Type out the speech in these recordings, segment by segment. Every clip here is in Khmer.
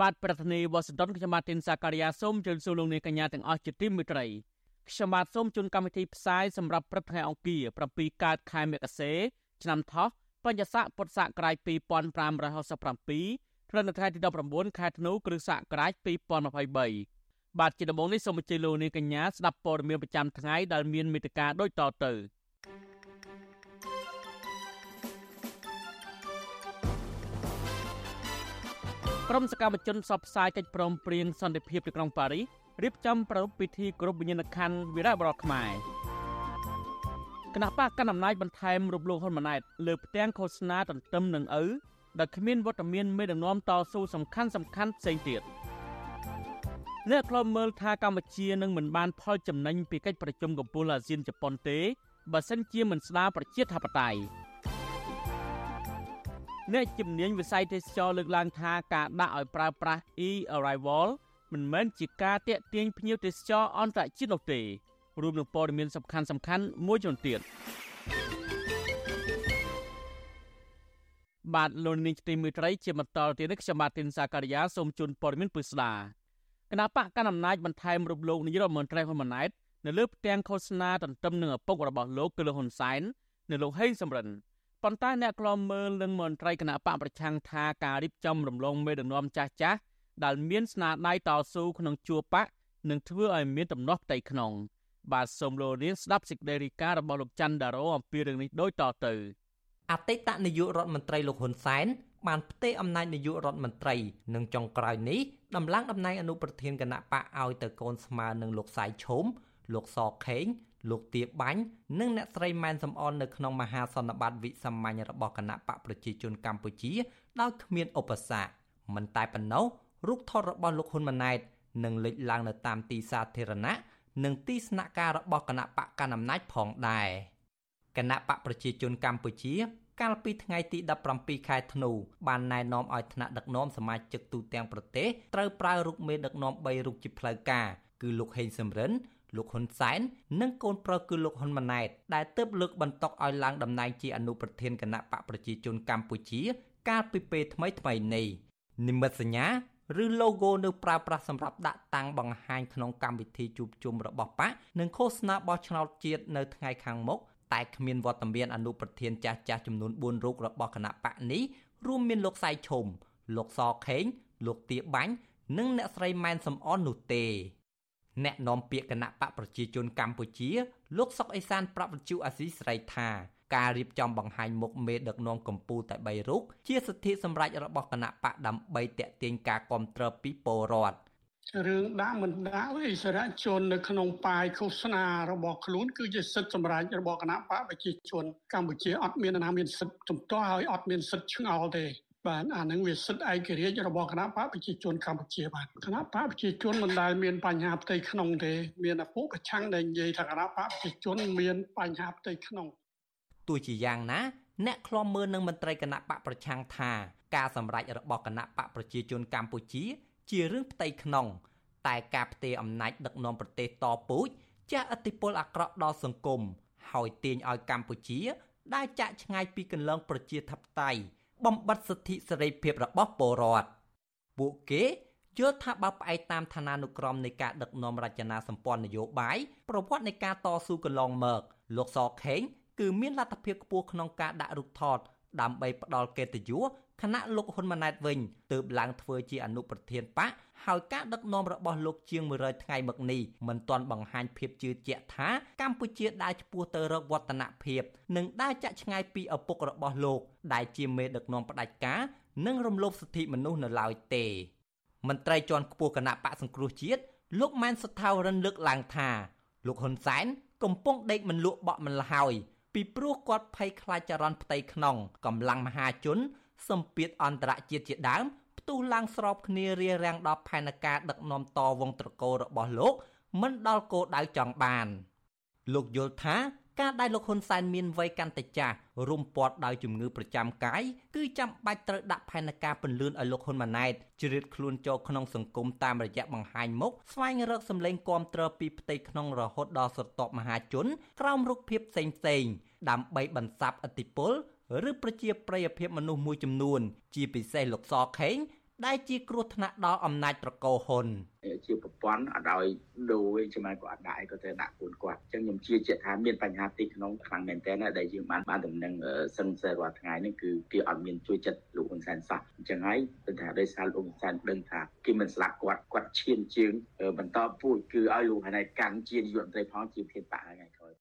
បាទប្រធានាធិបតីវ៉ាស៊ីនតោនខ្ញុំបាទទីនសាការីយ៉ាសូមជម្រាបសួរលោកអ្នកកញ្ញាទាំងអស់ជាទីមេត្រីខ្ញុំបាទសូមជូនកម្មវិធីផ្សាយសម្រាប់ព្រឹកថ្ងៃអង្គារ7កើតខែមករាឆ្នាំថោះបញ្ញស័កពុទ្ធសករាជ2567ព្រឹកនៅថ្ងៃទី19ខែធ្នូគ្រិស្តសករាជ2023បាទជាដំបូងនេះសូមអញ្ជើញលោកនាងកញ្ញាស្ដាប់ព័ត៌មានប្រចាំថ្ងៃដែលមានមេត្តាដូចតទៅ ក្រុមសកម្មជនផ្សព្វផ្សាយកិច្ចព្រមព្រៀងសន្តិភាពទីក្រុងប៉ារីសរៀបចំប្រារព្ធពិធីគោរពវិញ្ញាណក្ខន្ធវីរៈបុរសខ្មែរគណៈបកកណ្ដាលអំណាចបន្ថែមរូបលោកហ៊ុនម៉ាណែតលើផ្ទាំងឃោសនាទន្ទឹមនឹងឪដែលគ្មានវត្តមានមេដឹកនាំតស៊ូសំខាន់សំខាន់ផ្សេងទៀតអ្នកខ្លំមើលថាកម្ពុជានឹងមិនបានផលចំណេញពីកិច្ចប្រជុំកំពូលអាស៊ានជប៉ុនទេបើសិនជាមិនស្ដារប្រជាធិបតេយ្យ អ្នកជំនាញវិស័យទេសចរលើកឡើងថាការដាក់ឲ្យប្រើប្រាស់ e-arrival មិនមែនជាការតាក់ទាញភ្ញៀវទេសចរអន្តរជាតិនោះទេរួមនឹងព័ត៌មានសំខាន់សំខាន់មួយចំនួនទៀតបាទលោកនាងទីមេត្រីជាបន្តទៀតនេះខ្ញុំបាទទីនសាការីយ៉ាសូមជូនព័ត៌មានពិស្ដាគណៈបកកណ្ដាលអំណាចបន្ថែមរូបលោកនាយរដ្ឋមន្ត្រីហ៊ុនម៉ាណែតនៅលើផ្ទាំងឃោសនាទន្ទឹមនឹងឪពុករបស់លោកគឺលោកហ៊ុនសែននៅលោកហេងសំរិន ប៉ុន្តែអ្នកក្លំមើលនឹងមន្ត្រីគណៈបកប្រឆាំងថាការរៀបចំរំលងមេដឹកនាំចាស់ចាស់ដែលមានស្នាដៃតស៊ូក្នុងជួរបកនឹងធ្វើឲ្យមានដំណោះផ្ទៃក្នុង បាទសូមលោកនាងស្ដាប់សេចក្តីរាយការណ៍របស់លោកច័ន្ទដារ៉ូអំពីរឿងនេះដូចតទៅអតីតនាយករដ្ឋមន្ត្រីលោកហ៊ុនសែនបានផ្ទេរអំណាចនាយករដ្ឋមន្ត្រីនឹងចុងក្រោយនេះដំឡើងតំណែងអនុប្រធានគណៈបកឲ្យទៅកូនស្មើនឹងលោកសៃឈុំលោកសខេងលោកទាបាញ់និងអ្នកស្រីម៉ែនសំអននៅក្នុងមហាសន្និបាតវិសាមញ្ញរបស់គណៈបកប្រជាជនកម្ពុជាដោយគ្មានឧបសគ្គមិនតែប៉ុណ្ណោះរូបថតរបស់លោកហ៊ុនម៉ាណែតនឹងលេចឡើងនៅតាមទីសាធារណៈនិងទីស្នាក់ការរបស់គណៈបកកណ្ដាលអំណាចផងដែរគណៈបកប្រជាជនកម្ពុជា កាលពីថ្ងៃទី17ខែធ្នូបានណែនាំឲ្យថ្នាក់ដឹកនាំសមាជិកទូទាំងប្រទេសត្រូវប្រើរូបមេដឹកនាំ3រូបជាផ្លូវការគឺលោកហេងសំរិន លោកហ៊ុនសែននិងកូនប្រុសគឺលោកហ៊ុនម៉ាណែតដែលទើបលើកបន្ទុកឲ្យឡើងតំណែងជាអនុប្រធានគណៈបកប្រជាជនកម្ពុជា កាលពីពេលថ្មីថ្មីនេះនិមិត្តសញ្ញាឬ logo នៅប្រើប្រាស់សម្រាប់ដាក់តាំងបង្ហាញក្នុងកម្មវិធីជួបជុំរបស់បកនិងឃោសនាបោះឆ្នោតជាតិនៅថ្ងៃខាងមុខតែគ្មានវត្តមានអនុប្រធានចាស់ចាស់ចំនួន4រូបរបស់គណៈបកនេះរួមមានលោកសៃឈុំលោកសខេងលោកទាបាញ់និងអ្នកស្រីម៉ែនសំអននោះទេ អ្នកនាំពាក្យគណៈបកប្រជាជនកម្ពុជា លោកសុកអេសានប្រាប់វិទ្យុអាស៊ីសេរីថាការរៀបចំបង្ហាញមុខមេដឹកនាំកម្ពុជាតែ3រូបជាសិទ្ធិសម្រេចរបស់គណៈបកដើម្បីតេទៀងការគ្រប់គ្រងពីពលរដ្ឋរឿងដាក់មិនដាក់អិសរាជជននៅក្នុងប៉ាយឃោសនារបស់ខ្លួនគឺជាសិទ្ធិសម្រេចរបស់គណៈបកប្រជាជនកម្ពុជាអត់មានណាមានសិទ្ធិជំទាស់ហើយអត់មានសិទ្ធិឆ្ងល់ទេ បាទអានឹងវាសិទ្ធិឯករាជ្យរបស់គណៈបកប្រជាជនកម្ពុជាបាទគណៈបកប្រជាជនមិនដែលមានបញ្ហាផ្ទៃក្នុងទេមានឪពុកប្រឆាំងដែលនិយាយថាគណៈបកប្រជាជនមានបញ្ហាផ្ទៃក្នុងទោះជាយ៉ាងណាអ្នកខ្លំមើលនឹងមន្ត្រីគណៈបកប្រឆាំងថាការសម្រេចរបស់គណៈបកប្រជាជនកម្ពុជា ជារឿងផ្ទៃក្នុង តែការផ្ទេរអំណាចដឹកនាំប្រទេសតពូជចាស់ឥទ្ធិពលអាក្រក់ដល់សង្គមហើយទាញឲ្យកម្ពុជា ដែលចាក់ឆ្ងាយពីកន្លងប្រជាធិបតេយ្យ បំបិតសិទ្ធិសេរីភាពរបស់ពលរដ្ឋពួកគេយល់ថាបើផ្អែកតាមឋានានុក្រមនៃការដឹកនាំរចនាសម្ព័ន្ធនយោបាយប្រវត្តិនៃការតស៊ូកន្លងមកលោកសខេងគឺមានលទ្ធភាពខ្ពស់ក្នុងការដាក់រូបថតដើម្បីផ្ដល់កិត្តិយស ខណៈលោកហ៊ុនម៉ាណែតវិញទើបឡើងធ្វើជាអនុប្រធានបកហើយការដឹកនាំរបស់លោកជាង100ថ្ងៃមកនេះមិនទាន់បង្ហាញភាពជឿជាក់ថាកម្ពុជាដើរឆ្ពោះទៅរកវឌ្ឍនភាព និងដើរចាក់ឆ្ងាយពីឪពុករបស់លោកដែលជាមេដឹកនាំផ្ដាច់ការនិងរំលោភសិទ្ធិមនុស្សនៅឡើយទេមន្ត្រីជាន់ខ្ពស់គណៈបកសង្គ្រោះជាតិលោកម៉ែនសុថាវរិនលើកឡើងថាលោកហ៊ុនសែនកំពុងដេកមិនលក់បក់មិនលហើយពីព្រោះគាត់ភ័យខ្លាចចរន្តផ្ទៃក្នុងកម្លាំងមហាជន សម្ពាធអន្តរជាតិជាដើមផ្ផ្ទុះឡើងស្របគ្នារារាំងដល់ផែនការដឹកនាំតវងត្រកូលរបស់លោក មិនដល់គោលដៅចង់បាន លោកយល់ថាការដែលលោកហ៊ុនសែនមានវ័យកាន់តែចាស់រុំព័ទ្ធដោយជំងឺប្រចាំកាយគឺចាំបាច់ត្រូវដាក់ផែនការពន្លឿនឲ្យលោកហ៊ុនម៉ាណែតជ្រៀតខ្លួនចូលក្នុងសង្គមតាមរយៈបង្ហាញមុខស្វែងរកសម្លេងគាំទ្រពីផ្ទៃក្នុងរហូតដល់ស្រទាប់មហាជនក្រោមរូបភាពផ្សេងផ្សេងដើម្បីបន្សាបឥទ្ធិពល ឬប្រជាប្រិយភាពមនុស្សមួយចំនួន ជាពិសេសលោកសខេងដែលជាគ្រោះថ្នាក់ដល់អំណាចត្រកូលហ៊ុនជាប្រព័ន្ធអត់ឲ្យដូរឯចំណាយក៏អត់ដាក់ឯក៏ត្រូវដាក់ខ្លួនគាត់អញ្ចឹងខ្ញុំជឿជាក់ថាមានបញ្ហាទីក្នុងខ្លាំងមែនទែនដែលយើងបានបានដំណឹងសិនសេរាល់ថ្ងៃនេះគឺគេអត់មានជួយចិត្តលោកហ៊ុនសែនសោះអញ្ចឹងហើយគឺថាដោយសារលោកហ៊ុនសែនដឹងថាគេមិនស្លាប់គាត់គាត់ឈានជើងបន្តពូជគឺឲ្យលោកហ៊ុនសែនកាន់ជានាយករដ្ឋមន្ត្រីផងជាភានបកថ្ងៃក្រោយ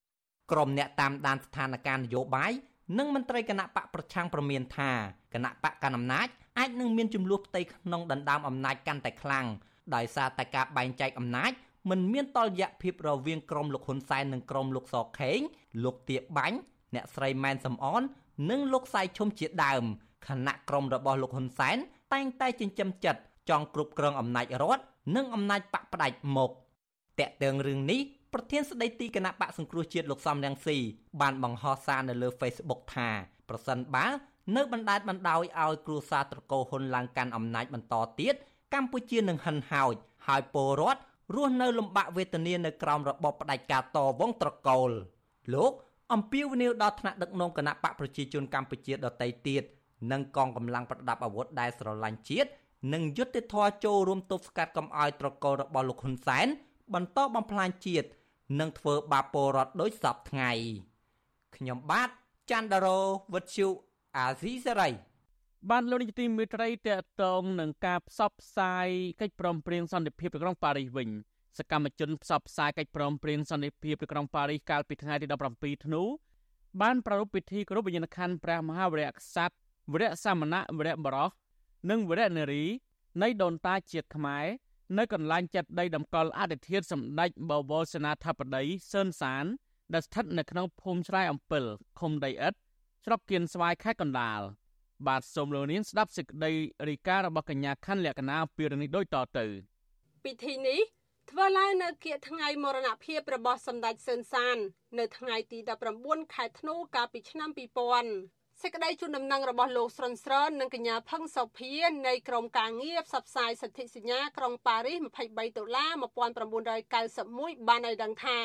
ក្រុមអ្នកតាមដានស្ថានភាពនយោបាយ និងមន្ត្រីគណៈបកប្រឆាំងប្រមានថាគណៈបកកណ្ដាលអំណាចអាចនឹងមានចំនួនផ្ទៃក្នុងដណ្ដើមអំណាចកាន់តែខ្លាំងដោយសារតែការបែងចែកអំណាចមិនមានតលយៈភាពរវាងក្រុមលោកហ៊ុនសែននិងក្រុមលោកសខេងលោកទៀបាញ់អ្នកស្រីម៉ែនសំអននិងលោកសៃឈុំជាដើមខណៈក្រុមរបស់លោកហ៊ុនសែនតែងតែចិញ្ចឹមចិត្តចង់គ្រប់គ្រងអំណាចរដ្ឋនិងអំណាចបកផ្ដាច់មុខតកតើងរឿងនេះ ប្រធានស្ដីទីគណៈបកសង្គ្រោះជាតិលោកសំរងស៊ីបានបង្ហោះសារនៅលើ Facebook ថាប្រសិនបើនៅបណ្ដាលបណ្ដោយឲ្យគ្រួសារត្រកូលហ៊ុនឡើងកាន់អំណាចបន្តទៀតកម្ពុជានឹងហិនហោចហើយពលរដ្ឋរស់នៅលំបាកវេទនានៅក្រោមរបបផ្ដាច់ការតវងត្រកូលលោកអំពាវនាវដល់ថ្នាក់ដឹកនាំគណៈបកប្រជាជនកម្ពុជាដទៃទៀតនិងកងកម្លាំងប្រដាប់អាវុធដែលស្រឡាញ់ជាតិនិងយុទ្ធធរចូលរួមទប់ស្កាត់កំឲ្យត្រកូលរបស់លោកហ៊ុនសែនបន្តបំផ្លាញជាតិ និងធ្វើបាបពលរដ្ឋដោយសពថ្ងៃខ្ញុំបាទច័ន្ទដារោវុទ្ធុអាស៊ីសេរីបានលោកនាយកទីមេត្រីតកតងនឹងការផ្សព្វផ្សាយកិច្ចព្រមព្រៀងសន្តិភាពនៅក្រុងប៉ារីសវិញសកម្មជនផ្សព្វផ្សាយកិច្ចព្រមព្រៀងសន្តិភាពនៅក្រុងប៉ារីសកាលពីថ្ងៃទី17ធ្នូបានប្រារព្ធពិធីគោរពវិញ្ញាណក្ខន្ធព្រះមហាវីរៈក្សត្រវីរៈសាមណៈវីរៈបរោះនិងវីរៈនារីនៃដូនតាជាតិខ្មែរ នៅកន្លែងចាត់ដីតម្កល់អធិធានសម្ដេចបវរសេនាធិបតីសឿនសាន ដែលស្ថិតនៅក្នុងភូមិស្រែអំពិលឃុំដីឥដ្ឋស្រុកគៀនស្វាយខេត្តកណ្ដាលបាទសូមលោកនាងស្ដាប់សេចក្តីរីការបស់កញ្ញាខណ្ឌលក្ខណាពីរឿងនេះដូចតទៅពិធីនេះធ្វើឡើងនៅគៀកថ្ងៃមរណភាពរបស់សម្ដេចសឿនសាន នៅថ្ងៃទី19ខែធ្នូកាលពីឆ្នាំ2000 សេចក្តីជូនដំណឹងរបស់លោកស្រុនស្រននិងកញ្ញាផឹងសុភានៃក្រមការងារផ្សព្វផ្សាយសិទ្ធិសញ្ញាក្រុងប៉ារីស23ដុល្លារ1991បានឲ្យដឹងថា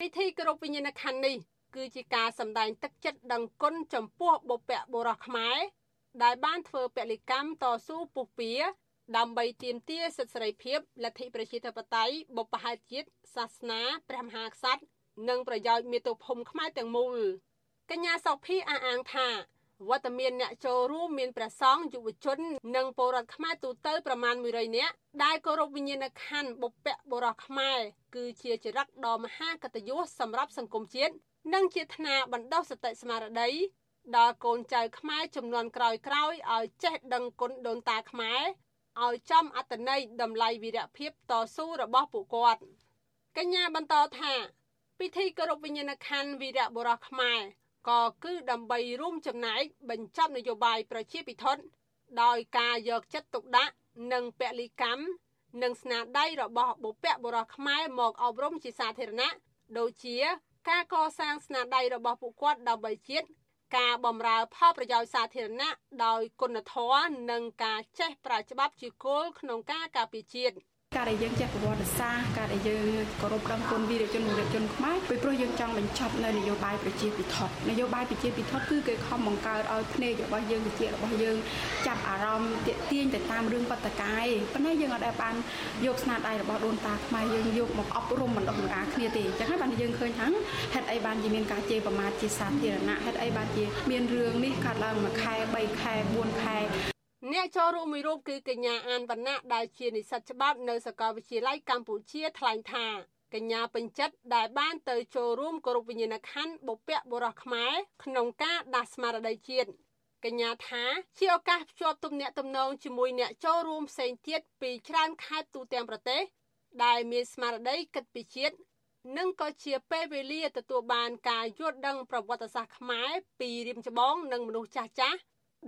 ពិធីគោរពវិញ្ញាណក្ខន្ធនេះគឺជាការសម្ដែងទឹកចិត្តដឹងគុណចំពោះបុព្វបុរសខ្មែរដែលបានធ្វើពលិកម្មតស៊ូពុះពៀដើម្បីទាមទារសិទ្ធិសេរីភាពលទ្ធិប្រជាធិបតេយ្យបុព្វហេតុជាតិសាសនាព្រះមហាក្សត្រនិងប្រយោជន៍មាតុភូមិខ្មែរទាំងមូលកញ្ញាសុភីអះអាងថា វត្តមានអ្នកចូលរួមមានព្រះសង្ឃយុវជន និងពលរដ្ឋខ្មែរទូទៅប្រមាណ100នាក់ដែលគោរពវិញ្ញាណក្ខន្ធបុព្វបុរសខ្មែរគឺជាចរិតដ៏មហាកតញ្ញូសម្រាប់សង្គមជាតិនិងជាថ្នាបណ្ដុះសតិស្មារតីដល់កូនចៅខ្មែរចំនួនក្រោយៗឲ្យចេះដឹងគុណដូនតាខ្មែរឲ្យចំអត្តន័យតម្លៃវីរភាពតស៊ូរបស់ពួកគាត់កញ្ញាបន្តថា ពិធីគោរពវិញ្ញាណក្ខន្ធវីរៈបុរសខ្មែរ ក៏គឺដើម្បីរួមចំណែកបញ្ចប់នយោបាយប្រជាពិធដោយការយកចិត្តទុកដាក់និងពលិកម្មនិងស្នាដៃរបស់បុព្វបុរសខ្មែរមកអប់រំជាសាធារណៈដូចជាការកសាងស្នាដៃរបស់ពួកគាត់ដើម្បីជាតិការបម្រើផលប្រយោជន៍សាធារណៈដោយគុណធម៌និងការចេះប្រាច្បាប់ជាគោលក្នុងការការពារជាតិ ការដែលយើងចេះប្រវត្តិសាស្ត្រការដែលយើងគោរពដឹងគុណវីរជនវីរជនខ្មែរពីព្រោះយើងចង់បញ្ចប់នៅនយោបាយប្រជាពិធនយោបាយប្រជាពិធគឺគេខំបង្កើតឲ្យភ្នែករបស់យើងវិជារបស់យើងចាប់អារម្មណ៍ទាក់ទាញទៅតាមរឿងបតកាយប៉ុន្តែយើងអត់ដែលបានយកស្នាដៃរបស់ដូនតាខ្មែរយើងយកមកអប់រំបណ្ដុះបណ្ដាលគ្នាទេអញ្ចឹងហើយបានយើងឃើញថាហេតុអីបានជាមានការជេរប្រមាថជាសាធារណៈហេតុអីបានជាមានរឿងនេះកើតឡើងមួយខែ3ខែ4ខែ អ្នកចូលរួមមួយរូបគឺកញ្ញាអានវណ្ណៈដែលជានិស្សិតច្បាប់នៅសាកលវិទ្យាល័យកម្ពុជាថ្លែងថាកញ្ញាពេញចិត្តដែលបានទៅចូលរួមគោរពវិញ្ញាណក្ខន្ធបុព្វបុរសខ្មែរក្នុងការដាស់ស្មារតីជាតិកញ្ញាថាជាឱកាសភ្ជាប់ទំនាក់ទំនងជាមួយអ្នកចូលរួមផ្សេងទៀតពីច្រើនខេត្តទូទាំងប្រទេស ដែលមានស្មារតីគិតពីជាតិនិងក៏ជាពេលវេលាទទួលបានការយល់ដឹងប្រវត្តិសាស្ត្រខ្មែរពីរៀមច្បងនិងមនុស្សចាស់ចាស់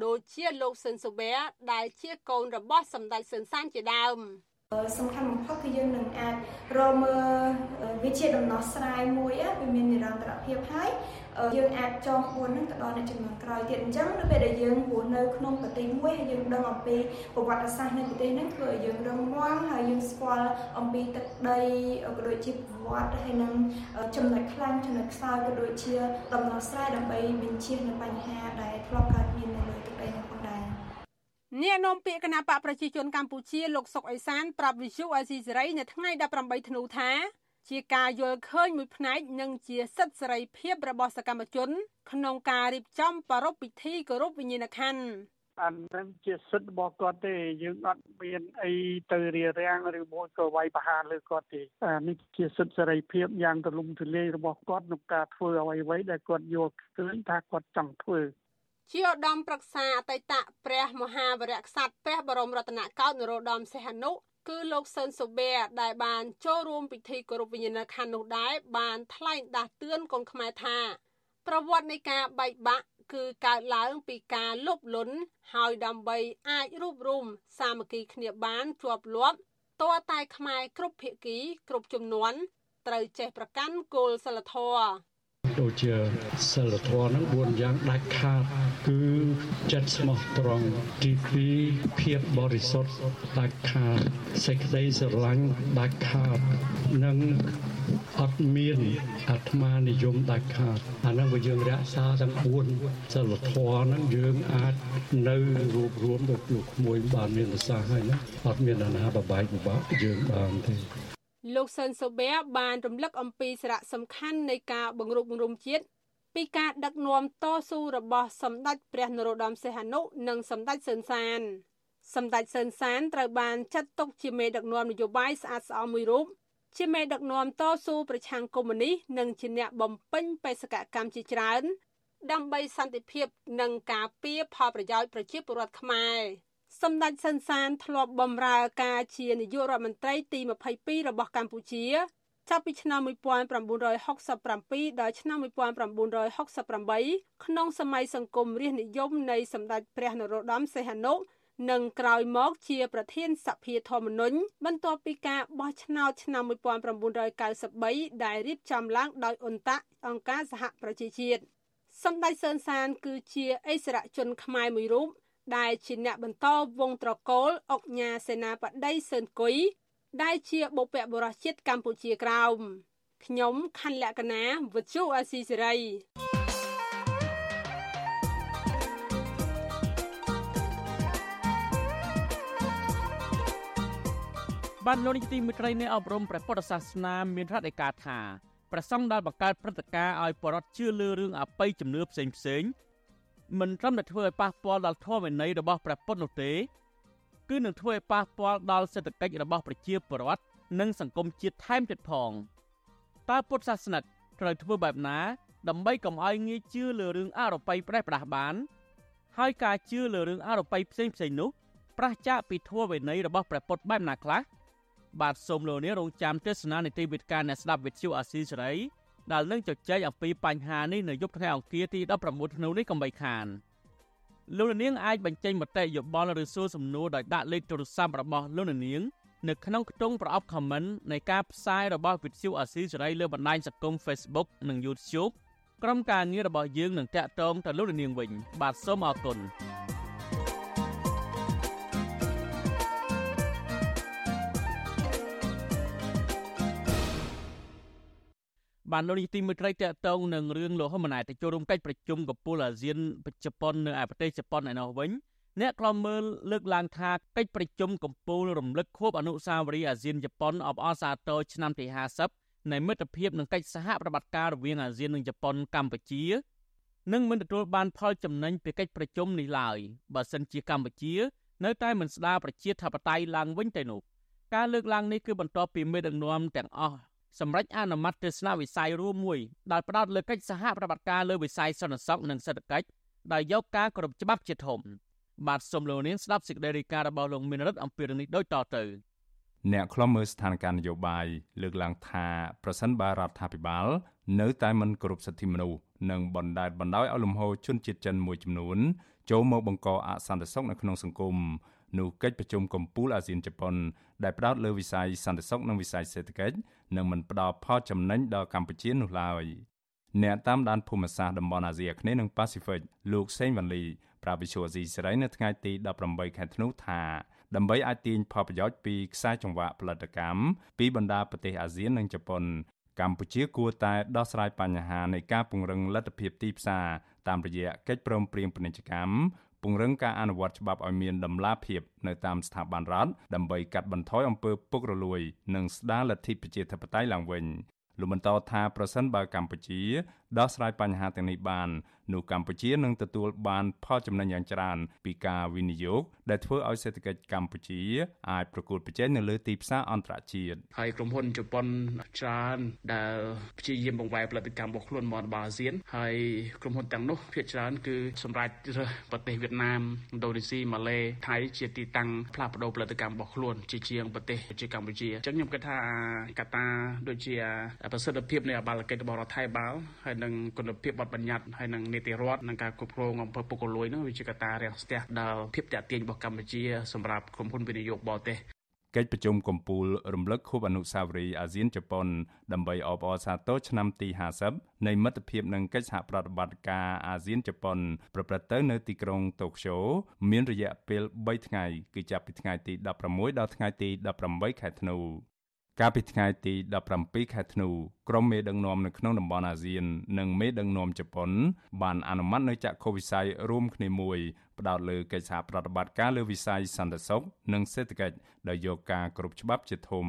ដូចជាលោកស៊ិនស៊ូបែដែលជាកូនរបស់សម្ដេចស៊ិនសានជាដើមសំខាន់បំផុតគឺយើងនឹងអាចរកមើលវាជាដំណោះស្រាយមួយវាមាននិរន្តរភាពហើយយើងអាចចងក្បួននឹងទៅដល់អ្នកចំនួនក្រោយទៀតអញ្ចឹងនៅពេលដែលយើងរស់នៅក្នុងប្រទេសមួយហើយយើងដឹងអំពីប្រវត្តិសាស្ត្រនៃប្រទេសហ្នឹងធ្វើឲ្យយើងរឹងមាំហើយយើងស្គាល់អំពីទឹកដីក៏ដូចជាប្រវត្តិហើយនឹងចំណុចខ្លាំងចំណុចខ្សោយក៏ដូចជាដំណោះស្រាយដើម្បីបញ្ជៀសនៅបញ្ហាដែលធ្លាប់កើតមាននៅលើទឹកដីនោះផងដែរ អ្នកនាំពាក្យគណៈបកប្រជាជនកម្ពុជាលោកសុកអេសានប្រាប់វិសុអាស៊ីសេរីនៅថ្ងៃ18ធ្នូថាជាការយល់ឃើញមួយផ្នែកនិងជាសិទ្ធិសេរីភាពរបស់សកម្មជន ក្នុងការរៀបចំប្រារព្ធពិធីគោរពវិញ្ញាណក្ខន្ធអានឹងជាសិទ្ធិរបស់គាត់ទេយើងអត់មានអីទៅរារាំងឬមួយក៏វាយប្រហារលើគាត់ទេអានេះជាសិទ្ធិសេរីភាពយ៉ាងទូលំទូលាយរបស់គាត់ក្នុងការធ្វើអ្វីៗដែលគាត់យល់ឃើញថាគាត់ចង់ធ្វើ ជាឧត្តមប្រឹក្សាអតីតព្រះមហាវរៈក្សត្រព្រះបរមរតនកោដ្ឋនរោត្តមសីហនុគឺលោកស៊ិនសូបែដែលបានចូលរួមពិធីគោរពវិញ្ញាណក្ខន្ធនោះដែរបានថ្លែងដាស់តឿនកូនខ្មែរថា ប្រវត្តិនៃការបែកបាក់គឺកើតឡើងពីការលុបលុនហើយដើម្បីអាចរួបរวมសាមគ្គីគ្នាបានជាប់លាប់តើតែខ្មែរគ្រប់ភាគីគ្រប់ចំនួនត្រូវចេះប្រកាន់គោលសិលធម៌ដូចជាសិលធម៌នឹង4យ៉ាងដាច់ខាតគឺ ចិត្តស្មោះត្រង់ទី2ភាពបរិសុទ្ធដាច់ខាតសេចក្តីស្រឡាញ់ដាច់ខាតនិងអត់មានអាត្មានិយមដាច់ខាតអានឹងបើយើងរក្សាទាំង4សិលធម៌ហ្នឹងយើងអាចនៅរួបរวมដូចលោកក្មួយបានមានប្រសាសន៍ហើយណាអត់មានអាណាបបែកពិបាកយើងបានទេលោកស៊ិនសូបែបានរំលឹកអំពីសារៈសំខាន់នៃការបង្រួបបង្រួមជាតិ ពីការដឹកនាំតស៊ូរបស់សម្ដេចព្រះនរោត្តមសីហនុនិងសម្ដេចសឿនសានសម្ដេចសឿនសានត្រូវបានចាត់ទុកជាមេដឹកនាំនយោបាយស្អាតស្អំមួយរូបជាមេដឹកនាំតស៊ូប្រឆាំងកុម្មុយនីសនិងជាអ្នកបំពេញបេសកកម្មជាច្រើន ដើម្បីសន្តិភាពនិងការពារផលប្រយោជន៍ប្រជាពលរដ្ឋខ្មែរសម្ដេចសុនសានធ្លាប់បម្រើការជានាយករដ្ឋមន្ត្រីទី22របស់កម្ពុជា ចាប់ពីឆ្នាំ1967ដល់ឆ្នាំ1968ក្នុងសម័យសង្គមរាស្ត្រនិយមនៃសម្ដេចព្រះនរោត្តមសីហនុនិងក្រោយមកជាប្រធានសភាធម្មនុញ្ញបន្ទាប់ពីការបោះឆ្នោតឆ្នាំ1993ដែលរៀបចំឡើងដោយអ៊ុនតាក់អង្គការសហប្រជាជាតិសម្ដេចសឿនសាន គឺជាអិសរាជជនខ្មែរមួយរូបដែលជាអ្នកបន្តវងត្រកូលអុកញ៉ាសេនាបតីសឿនគុយ ដែលជាបុព្វបុរសជាតិកម្ពុជាក្រោមខ្ញុំខណ្ឌលក្ខណាវុទ្ធុអាស៊ីសេរីបានលោកនាយកទីមេត្រីនៃអប់រំព្រះពុទ្ធសាសនាមានរដ្ឋឯកាថាប្រសង់ដែលបង្កើតព្រឹត្តិការណ៍ឲ្យបរដ្ឋជឿលើរឿងអបិយជំនឿផ្សេងផ្សេងមិនត្រឹមតែធ្វើឲ្យប៉ះពាល់ដល់ធម៌វិន័យរបស់ព្រះពុទ្ធនោះទេ គឺនឹងធ្វើឲ្យប៉ះពាល់ដល់សេដ្ឋកិច្ចរបស់ប្រជាពលរដ្ឋនិងសង្គមជាតិថែមទៀតផងតើពុទ្ធសាសនិកត្រូវធ្វើបែបណា ដើម្បីកុំឲ្យងាយជឿលើរឿងអរូបីប្រេះផ្ដាស់បាន ហើយការជឿលើរឿងអរូបីផ្សេងផ្សេងនោះប្រះចាកពីធម៌វិន័យរបស់ព្រះពុទ្ធបែបណាខ្លះបាទសូមលោកនាងរងចាំទេសនានីតិវិទ្យាអ្នកស្ដាប់វិទ្យុអាស៊ីសេរីដែលនឹងជជែកអំពីបញ្ហានេះនៅយប់ថ្ងៃអង្គារទី19ធ្នូនេះកុំបីខាន លោកនាងអាចបញ្ចេញមតិយោបល់ឬសួរសំណួរដោយដាក់លេខទូរស័ព្ទរបស់លោកនាងនៅក្នុងខ្ទង់ប្រអប់ comment នៃការផ្សាយរបស់វិទ្យុអាស៊ីសេរីលើបណ្ដាញសង្គម Facebook និង YouTube ក្រុមការងាររបស់យើងនឹងតាក់ទងទៅលោកនាងវិញ បាទសូមអរគុណ បានលោកនាយទីមេត្រីតកតងនឹងរឿងលោកហ៊ុនម៉ាណែតទៅចូលរួមកិច្ចប្រជុំកំពូលអាស៊ានជប៉ុននៅឯប្រទេសជប៉ុនឯណោះវិញអ្នកខ្លំមើលលើកឡើងថាកិច្ចប្រជុំកំពូលរំលឹកខួបអនុស្សាវរីយ៍អាស៊ានជប៉ុនអបអរសាទរឆ្នាំទី50នៃមិត្តភាពនិងកិច្ចសហប្រតិបត្តិការរវាងអាស៊ាននិងជប៉ុនកម្ពុជានឹងមិនទទួលបានផលចំណេញពីកិច្ចប្រជុំនេះឡើយបើសិនជាកម្ពុជា នៅតែមិនស្ដារប្រជាធិបតេយ្យឡើងវិញទៅនោះការលើកឡើងនេះគឺបន្ទាប់ពីមេដឹកនាំទាំងអស់ សម្រាប់អនុម័តទស្សនវិស័យរួមមួយដែលផ្ដោតលើកិច្ចសហប្រតិបត្តិការលើវិស័យសន្តិសុខនិងសេដ្ឋកិច្ចដោយយកការគោរពច្បាប់ជាធំបាទសូមលោកនាងស្ដាប់សេចក្តីរាយការណ៍របស់លោកមានរិទ្ធអំពីរឿងនេះដូចតទៅអ្នកខ្លំមើលស្ថានភាពនយោបាយលើកឡើងថាប្រសិនបើរដ្ឋាភិបាល នៅតែមិនគោរពសិទ្ធិមនុស្សនិងបណ្តែតបណ្ដោយឲ្យលំហូរជនជាតិចិនមួយចំនួនចូលមកបង្កអសន្តិសុខនៅក្នុងសង្គម នោះកិច្ចប្រជុំកំពូលអាស៊ានជប៉ុនដែលផ្ដោតលើវិស័យសន្តិសុខនិងវិស័យសេដ្ឋកិច្ចនឹងមិនផ្ដល់ផលចំណេញដល់កម្ពុជានោះឡើយអ្នកតាមដានភូមិសាស្ត្រតំបន់អាស៊ីអាគ្នេយ៍និងប៉ាស៊ីហ្វិកលោកសេងវ៉ាន់លីប្រាប់វិសុវអាស៊ីសេរីនៅថ្ងៃទី18ខែធ្នូថាដើម្បីអាចទាញផលប្រយោជន៍ពីខ្សែចង្វាក់ផលិតកម្មពីបណ្ដាប្រទេសអាស៊ាននិងជប៉ុនកម្ពុជាគួរតែដោះស្រាយបញ្ហានៃការពង្រឹងលទ្ធភាពទីផ្សារតាមរយៈកិច្ចព្រមព្រៀងពាណិជ្ជកម្ម ពង្រឹងការអនុវត្តច្បាប់ឲ្យមានតម្លាភាពនៅតាមស្ថាប័នរដ្ឋដើម្បីកាត់បន្ថយអំពើពុករលួយ និងស្ដារលទ្ធិប្រជាធិបតេយ្យឡើងវិញលោកបន្តថាប្រសិនបើកម្ពុជាដោះស្រាយបញ្ហាទាំងនេះបាន នោះកម្ពុជានឹងទទួលបានផលចំណេញយ៉ាងច្រើនពីការវិនិយោគដែលធ្វើឲ្យសេដ្ឋកិច្ចកម្ពុជាអាចប្រកួតប្រជែងនៅលើទីផ្សារអន្តរជាតិហើយក្រុមហ៊ុនជប៉ុនច្រើនដែលព្យាយាមបង្វែរផលិតកម្មរបស់ខ្លួនមកដល់អាស៊ានហើយក្រុមហ៊ុនទាំងនោះភាគច្រើនគឺសម្រាប់រើសប្រទេសវៀតណាមឥណ្ឌូនេស៊ីម៉ាឡេថៃជាទីតាំងផ្លាស់ប្ដូរផលិតកម្មរបស់ខ្លួនជាជាងប្រទេសជាកម្ពុជាអញ្ចឹងខ្ញុំគិតថាកត្តាដូចជាប្រសិទ្ធភាពនៃអបាលកិច្ចរបស់រដ្ឋាភិបាលហើយនិងគុណភាពបទបញ្ញត្តិហើយនិងនីតិរដ្ឋនិងការគ្រប់គ្រងអំពើពុករលួយនោះវាជាកត្តារាំងស្ទះដល់ភាពតាក់ទាញរបស់កម្ពុជាសម្រាប់ក្រុមហ៊ុនវិនិយោគបរទេសកិច្ចប្រជុំកំពូលរំលឹកខួបអនុស្សាវរីយ៍អាស៊ានជប៉ុនដើម្បីអបអរសាទរឆ្នាំទី50នៃមិត្តភាពនិងកិច្ចសហប្រតិបត្តិការអាស៊ានជប៉ុន ប្រព្រឹត្តទៅនៅទីក្រុងតូក្យូមានរយៈពេល3ថ្ងៃគឺចាប់ពីថ្ងៃទី16ដល់ថ្ងៃទី18ខែធ្នូ កាលពីថ្ងៃទី17ខែធ្នូក្រុមមេដឹកនាំនៅក្នុងតំបន់អាស៊ាន និងមេដឹកនាំជប៉ុន បានអនុម័តនៅចក្ខុវិស័យរួមគ្នាមួយផ្ដោតលើកិច្ចសហប្រតិបត្តិការលើវិស័យសន្តិសុខនិងសេដ្ឋកិច្ចដោយយកការគ្រប់ច្បាប់ជាធំ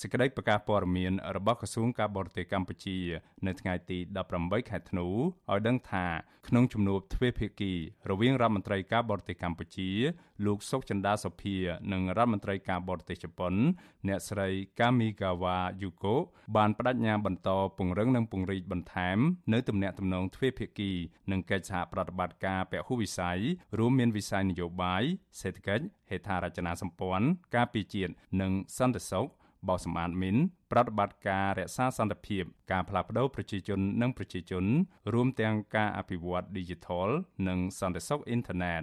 សេចក្តីប្រកាសព័ត៌មានរបស់ក្រសួងការបរទេសកម្ពុជា នៅថ្ងៃទី18ខែធ្នូឲ្យដឹងថាក្នុងជំនួបទ្វេភាគី រវាងរដ្ឋមន្ត្រីការបរទេសកម្ពុជា លោកសុកចិន្តាសុភា និងរដ្ឋមន្ត្រីការបរទេសជប៉ុន អ្នកស្រី Kamigawa Yuko បានបដិញ្ញាបន្តពង្រឹងនិងពង្រីកបន្ថែមនៅទំនាក់ទំនងទ្វេភាគីនិងកិច្ចសហប្រតិបត្តិការពហុវិស័យរួមមានវិស័យនយោបាយសេដ្ឋកិច្ចហេដ្ឋារចនាសម្ព័ន្ធការពារជាតិនិងសន្តិសុខ បោសសម្អាតមីនប្រតិបត្តិការរក្សាសន្តិភាព ការផ្លាស់ប្តូរប្រជាជននិងប្រជាជន រួមទាំងការអភិវឌ្ឍ Digital និងសន្តិសុខអ៊ីនធឺណិត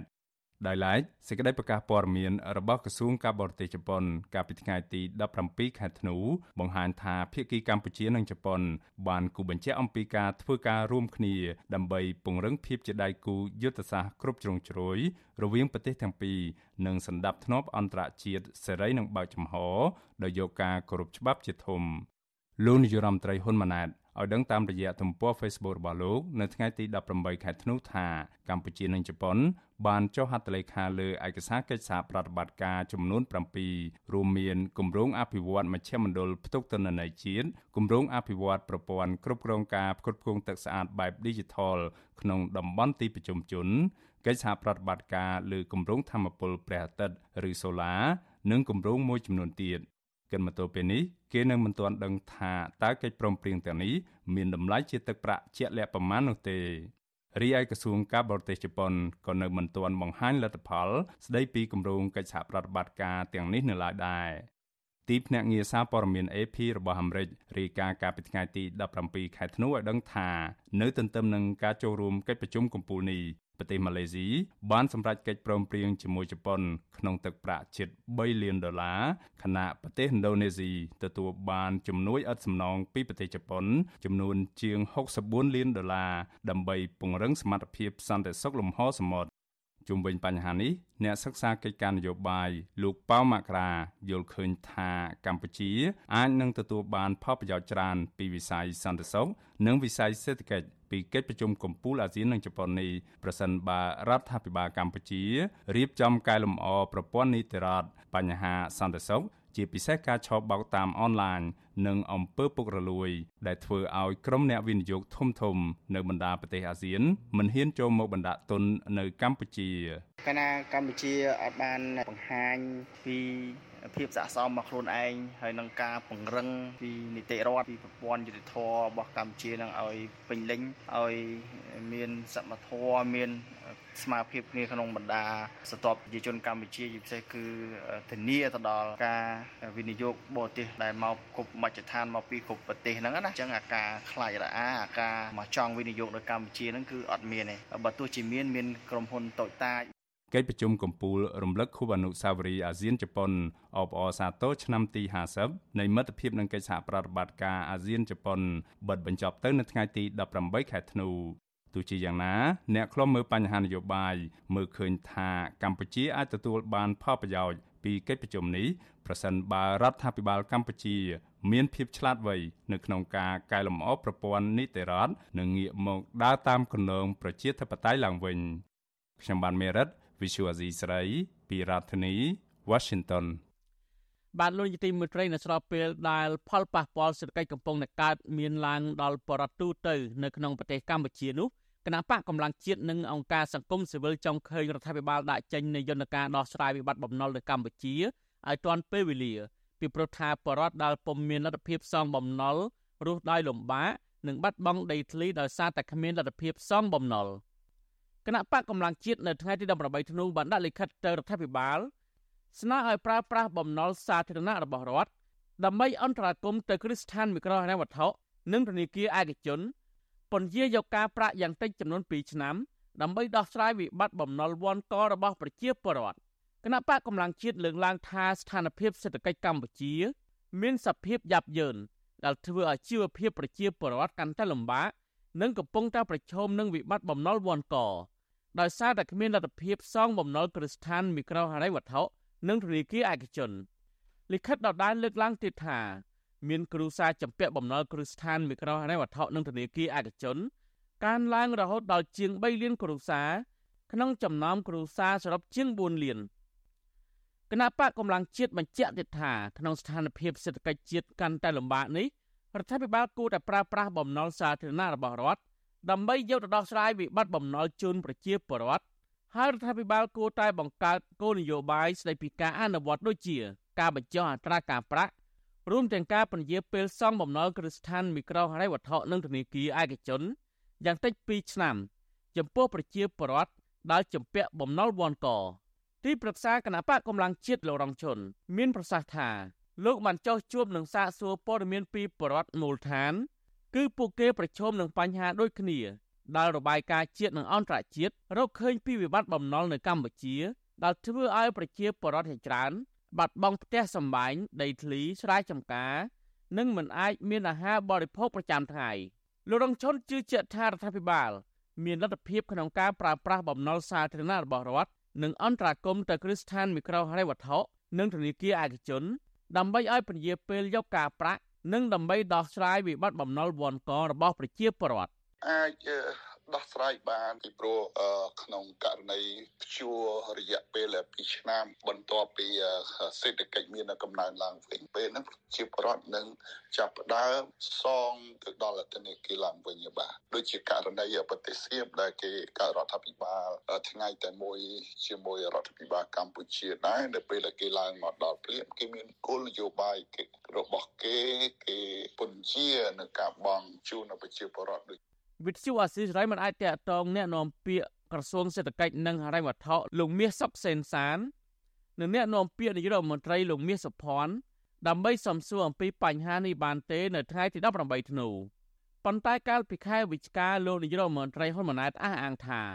ដោយឡែកសេចក្តីប្រកាសព័ត៌មានរបស់ក្រសួងការបរទេសជប៉ុន កាលពីថ្ងៃទី17ខែធ្នូបង្ហាញថាភាគីកម្ពុជានិងជប៉ុន បានគូបញ្ជាក់អំពីការធ្វើការរួមគ្នា ដើម្បីពង្រឹងភាពជាដៃគូយុទ្ធសាស្ត្រគ្រប់ជ្រុងជ្រោយរវាងប្រទេសទាំងពីរនិងសម្ដាប់ធ្នាប់អន្តរជាតិសេរីនិងបើកចំហដោយយកការគោរពច្បាប់ជាធំ លោកនាយរដ្ឋមន្ត្រីហ៊ុនម៉ាណែតឲ្យដឹងតាមរយៈទំព័រ Facebook របស់លោកនៅថ្ងៃទី18ខែធ្នូថាកម្ពុជានិងជប៉ុនបានចុះហត្ថលេខាលើឯកសារកិច្ចសហប្រតិបត្តិការចំនួន7រួមមានគម្រោងអភិវឌ្ឍមជ្ឈមណ្ឌលផ្ទុកទិន្នន័យជាតិគម្រោងអភិវឌ្ឍប្រព័ន្ធគ្រប់គ្រងការផ្គត់ផ្គង់ទឹកស្អាតបែប Digital ក្នុងតំបន់ទីប្រជុំជនកិច្ចសហប្រតិបត្តិការលើគម្រោងធម្មពលព្រះអាទិត្យឬសូឡានិងគម្រោងមួយចំនួនទៀត កិនមកទល់ពេលនេះគេនៅមិនទាន់ដឹងថាតើកិច្ចព្រមព្រៀងទាំងនេះមានតម្លៃជាទឹកប្រាក់ជាក់លាក់ប៉ុន្មាននោះទេរីឯក្រសួងការបរទេសជប៉ុនក៏នៅមិនទាន់បង្ហាញលទ្ធផល ស្ដីពីគម្រោងកិច្ចសហប្រតិបត្តិការទាំងនេះនៅឡើយដែរ ទីភ្នាក់ងារសារព័ត៌មាន AP របស់អាមេរិករាយការណ៍កាលពីថ្ងៃទី17ខែធ្នូឲ្យដឹងថានៅទន្ទឹមនឹងការចូលរួមកិច្ចប្រជុំកំពូលនេះប្រទេសម៉ាឡេស៊ីបានសម្រេចកិច្ចព្រមព្រៀងជាមួយជប៉ុនក្នុងទឹកប្រាក់ជិត3លានដុល្លារខណៈប្រទេសឥណ្ឌូនេស៊ីទទួលបានជំនួយឥតសំណងពីប្រទេសជប៉ុន ចំនួនជាង64លានដុល្លារដើម្បីពង្រឹងសមត្ថភាពសន្តិសុខលំហសមុទ្រ ជុំវិញបញ្ហានេះអ្នកសិក្សាកិច្ចការនយោបាយលោកប៉ៅមករាយល់ឃើញថាកម្ពុជាអាចនឹងទទួលបានផលប្រយោជន៍ច្រើនពីវិស័យសន្តិសុខនិងវិស័យសេដ្ឋកិច្ចពីកិច្ចប្រជុំកំពូលអាស៊ាននិងជប៉ុននេះប្រសិនបើរដ្ឋាភិបាលកម្ពុជារៀបចំកែលម្អប្រព័ន្ធនីតិរដ្ឋបញ្ហាសន្តិសុខ ជាពិសេសការឆោបបោកតាមអនឡាញនិងអំពើពុករលួយ ដែលធ្វើឲ្យក្រុមអ្នកវិនិយោគធំធំនៅបណ្ដាប្រទេសអាស៊ានមិនហ៊ានចូលមកបណ្ដាក់ទុននៅកម្ពុជាកាលណាកម្ពុជាអត់បានបង្ហាញពី ភាពស័ក្តិសមរបស់ខ្លួនឯងហើយនឹងការពង្រឹងពីនីតិរដ្ឋពីប្រព័ន្ធយុតិធធរបស់កម្ពុជានឹងឲ្យពេញលេញឲ្យមានសមធម៌មានស្មារតីគ្នាក្នុងបណ្ដាស្ទាប់ប្រជាជនកម្ពុជាជាពិសេសគឺធានាទៅដល់ការវិនិយោគបរទេសដែលមកគ្រប់មជ្ឈដ្ឋានមកពីគ្រប់ប្រទេសហ្នឹងណាអញ្ចឹងអាការខ្លាចរអាអាការមកចង់វិនិយោគនៅកម្ពុជាហ្នឹងគឺអត់មានទេបើទោះជាមានមានក្រុមហ៊ុនតូចតាច កិច្ចប្រជុំកំពូលរំលឹកខួបអនុស្សាវរីយ៍អាស៊ានជប៉ុនអបអរសាទរឆ្នាំទី50នៃមិត្តភាពនិងកិច្ចសហប្រតិបត្តិការអាស៊ានជប៉ុនបិទបញ្ចប់ទៅនៅថ្ងៃទី18ខែធ្នូទោះជាយ៉ាងណា អ្នកខ្លំមើលបញ្ហានយោបាយមើលឃើញថាកម្ពុជាអាចទទួលបានផលប្រយោជន៍ពីកិច្ចប្រជុំនេះប្រសិនបើរដ្ឋាភិបាលកម្ពុជា មានភាពឆ្លាតវៃនៅក្នុងការកែលម្អប្រព័ន្ធនីតិរដ្ឋនិងងាកមកដើរតាមគន្លងប្រជាធិបតេយ្យឡើងវិញខ្ញុំបានមេរិត Visual Asia ស្រីពីរដ្ឋធានី Washington បាទលោកនាយទីមេត្រីនៅស្របពេលដែលផលប៉ះពាល់សេដ្ឋកិច្ចកំពុងតែកើតមានឡើងដល់បរិបទទូទៅនៅក្នុងប្រទេសកម្ពុជានោះគណៈបកកម្លាំងជាតិនិងអង្គការសង្គមស៊ីវិលចង់ឃើញរដ្ឋាភិបាលដាក់ចេញនូវយន្តការដោះស្រាយវិបត្តិបំណុលនៅកម្ពុជាឲ្យទាន់ពេលវេលា ពីព្រោះថាបរដ្ឋដែលពុំមានលទ្ធភាពសងបំណុលរស់ដោយលំបាកនិងបាត់បង់ដីធ្លីដោយសារតែគ្មានលទ្ធភាពសងបំណុលគ ណៈបកកម្លាំងជាតិនៅថ្ងៃទី18ធ្នូបានដាក់លិខិតទៅរដ្ឋាភិបាលស្នើឲ្យប្រើប្រាស់បំណុលសាធារណៈរបស់រដ្ឋដើម្បីអន្តរាគមន៍ទៅគ្រឹះស្ថានមីក្រូហិរញ្ញវត្ថុនិងធនាគារឯកជនពន្យាយកការប្រាក់យ៉ាងតិចចំនួន2ឆ្នាំដើម្បីដោះស្រាយវិបត្តិបំណុលវាន់ករបស់ប្រជាពលរដ្ឋគណៈបកកម្លាំងជាតិលើកឡើងថាស្ថានភាពសេដ្ឋកិច្ចកម្ពុជា មានសភាពយ៉ាប់យ៉ឺនដែលធ្វើឲ្យជីវភាពប្រជាពលរដ្ឋកាន់តែលំបាកនិងកំពុងតែប្រឈមនឹងវិបត្តិបំណុលវាន់ក ដោយសារតែគ្មានលទ្ធភាពសងបំណុលគ្រឹះស្ថានមីក្រូហិរញ្ញវត្ថុនិងធនាគារឯកជនលិខិតដដែលលើកឡើងទៀតថាមានគ្រូសាចម្ពាក់បំណុលគ្រឹះស្ថានមីក្រូហិរញ្ញវត្ថុនិងធនាគារឯកជនកើនឡើងរហូតដល់ជាង3លានគ្រួសារក្នុងចំណោមគ្រួសារសរុបជាង4លានគណៈបកកម្លាំងជាតិបញ្ជាក់ទៀតថាក្នុងស្ថានភាពសេដ្ឋកិច្ចជាតិកាន់តែលំបាកនេះរដ្ឋាភិបាលគួរតែប្រើប្រាស់បំណុលសាធារណៈរបស់រដ្ឋ ដើម្បីយកទៅដោះស្រាយវិបត្តិបំណុលជូនប្រជាពលរដ្ឋហើយរដ្ឋាភិបាលគួរតែបង្កើតគោលនយោបាយស្តីពីការអនុវត្តដូចជា ការបញ្ចុះអត្រាការប្រាក់រួមទាំងការពន្យាពេលសងបំណុលគ្រឹះស្ថានមីក្រូហិរញ្ញវត្ថុនិងធនាគារឯកជនយ៉ាងតិច2ឆ្នាំ ចំពោះប្រជាពលរដ្ឋដែលជំពាក់បំណុលវាន់កទីប្រឹក្សាគណៈបកកម្លាំងជាតិលោករងឈុនមានប្រសាសន៍ថាលោកបានចោះជួបនឹងសាកសួរព័ត៌មានពីបរដ្ឋមូលដ្ឋាន គឺពួកគេប្រឈមនឹងបញ្ហាដូចគ្នាដែលរបាយការណ៍ជាតិនិងអន្តរជាតិរកឃើញពីវិបត្តិបំណុលនៅកម្ពុជាដែលធ្វើឲ្យប្រជាពលរដ្ឋជាច្រើនបាត់បង់ផ្ទះសម្បែងដីធ្លីស្រែចម្ការនិងមិនអាចមានអាហារបរិភោគប្រចាំថ្ងៃលោករងឈុនជឿជាក់ថារដ្ឋាភិបាលមានលទ្ធភាពក្នុងការប្រើប្រាស់បំណុលសាធារណៈរបស់រដ្ឋនិងអន្តរាគមន៍ទៅគ្រឹះស្ថានមីក្រូហិរញ្ញវត្ថុនិងធនាគារឯកជនដើម្បីឲ្យពន្យាពេលយកការប្រាក់ និងដើម្បីដោះស្រាយវិបត្តិបំណុលវាន់ករបស់ប្រជាពលរដ្ឋអាច ដោះស្រាយបានពីព្រោះក្នុងករណីព្យួររយៈពេល2ឆ្នាំ បន្ទាប់ពីសេដ្ឋកិច្ចមានកំណើនឡើងវិញពេលហ្នឹងជាប្រដ្ឋនឹងចាប់ផ្ដើមសងទៅដល់ធនាគារឡើងវិញបាទដូចជាករណីប្រទេសសៀមដែលគេកើតរដ្ឋាភិបាលថ្ងៃតែមួយជាមួយរដ្ឋាភិបាលកម្ពុជាដែរនៅពេលដែលគេឡើងមកដល់ព្រាមគេមានគោលនយោបាយរបស់គេគេពន្យានៅការបង់ជូនប្រជាពលរដ្ឋដូច វិទ្យុអាស៊ីសេរីមិនអាចតាក់ទងแนะនាំពាក្យក្រសួងសេដ្ឋកិច្ចនិងហិរញ្ញវត្ថុលោកមាសសុកសេនសាននិងแนะនាំពាក្យនាយករដ្ឋមន្ត្រីលោកមាសសុភ័ណ្ឌដើម្បីសំសួរអំពីបញ្ហានេះបានទេនៅថ្ងៃទី18ធ្នូប៉ុន្តែកាលពីខែវិច្ឆិកាលោកនាយករដ្ឋមន្ត្រីហ៊ុនម៉ាណែតអះអាងថារ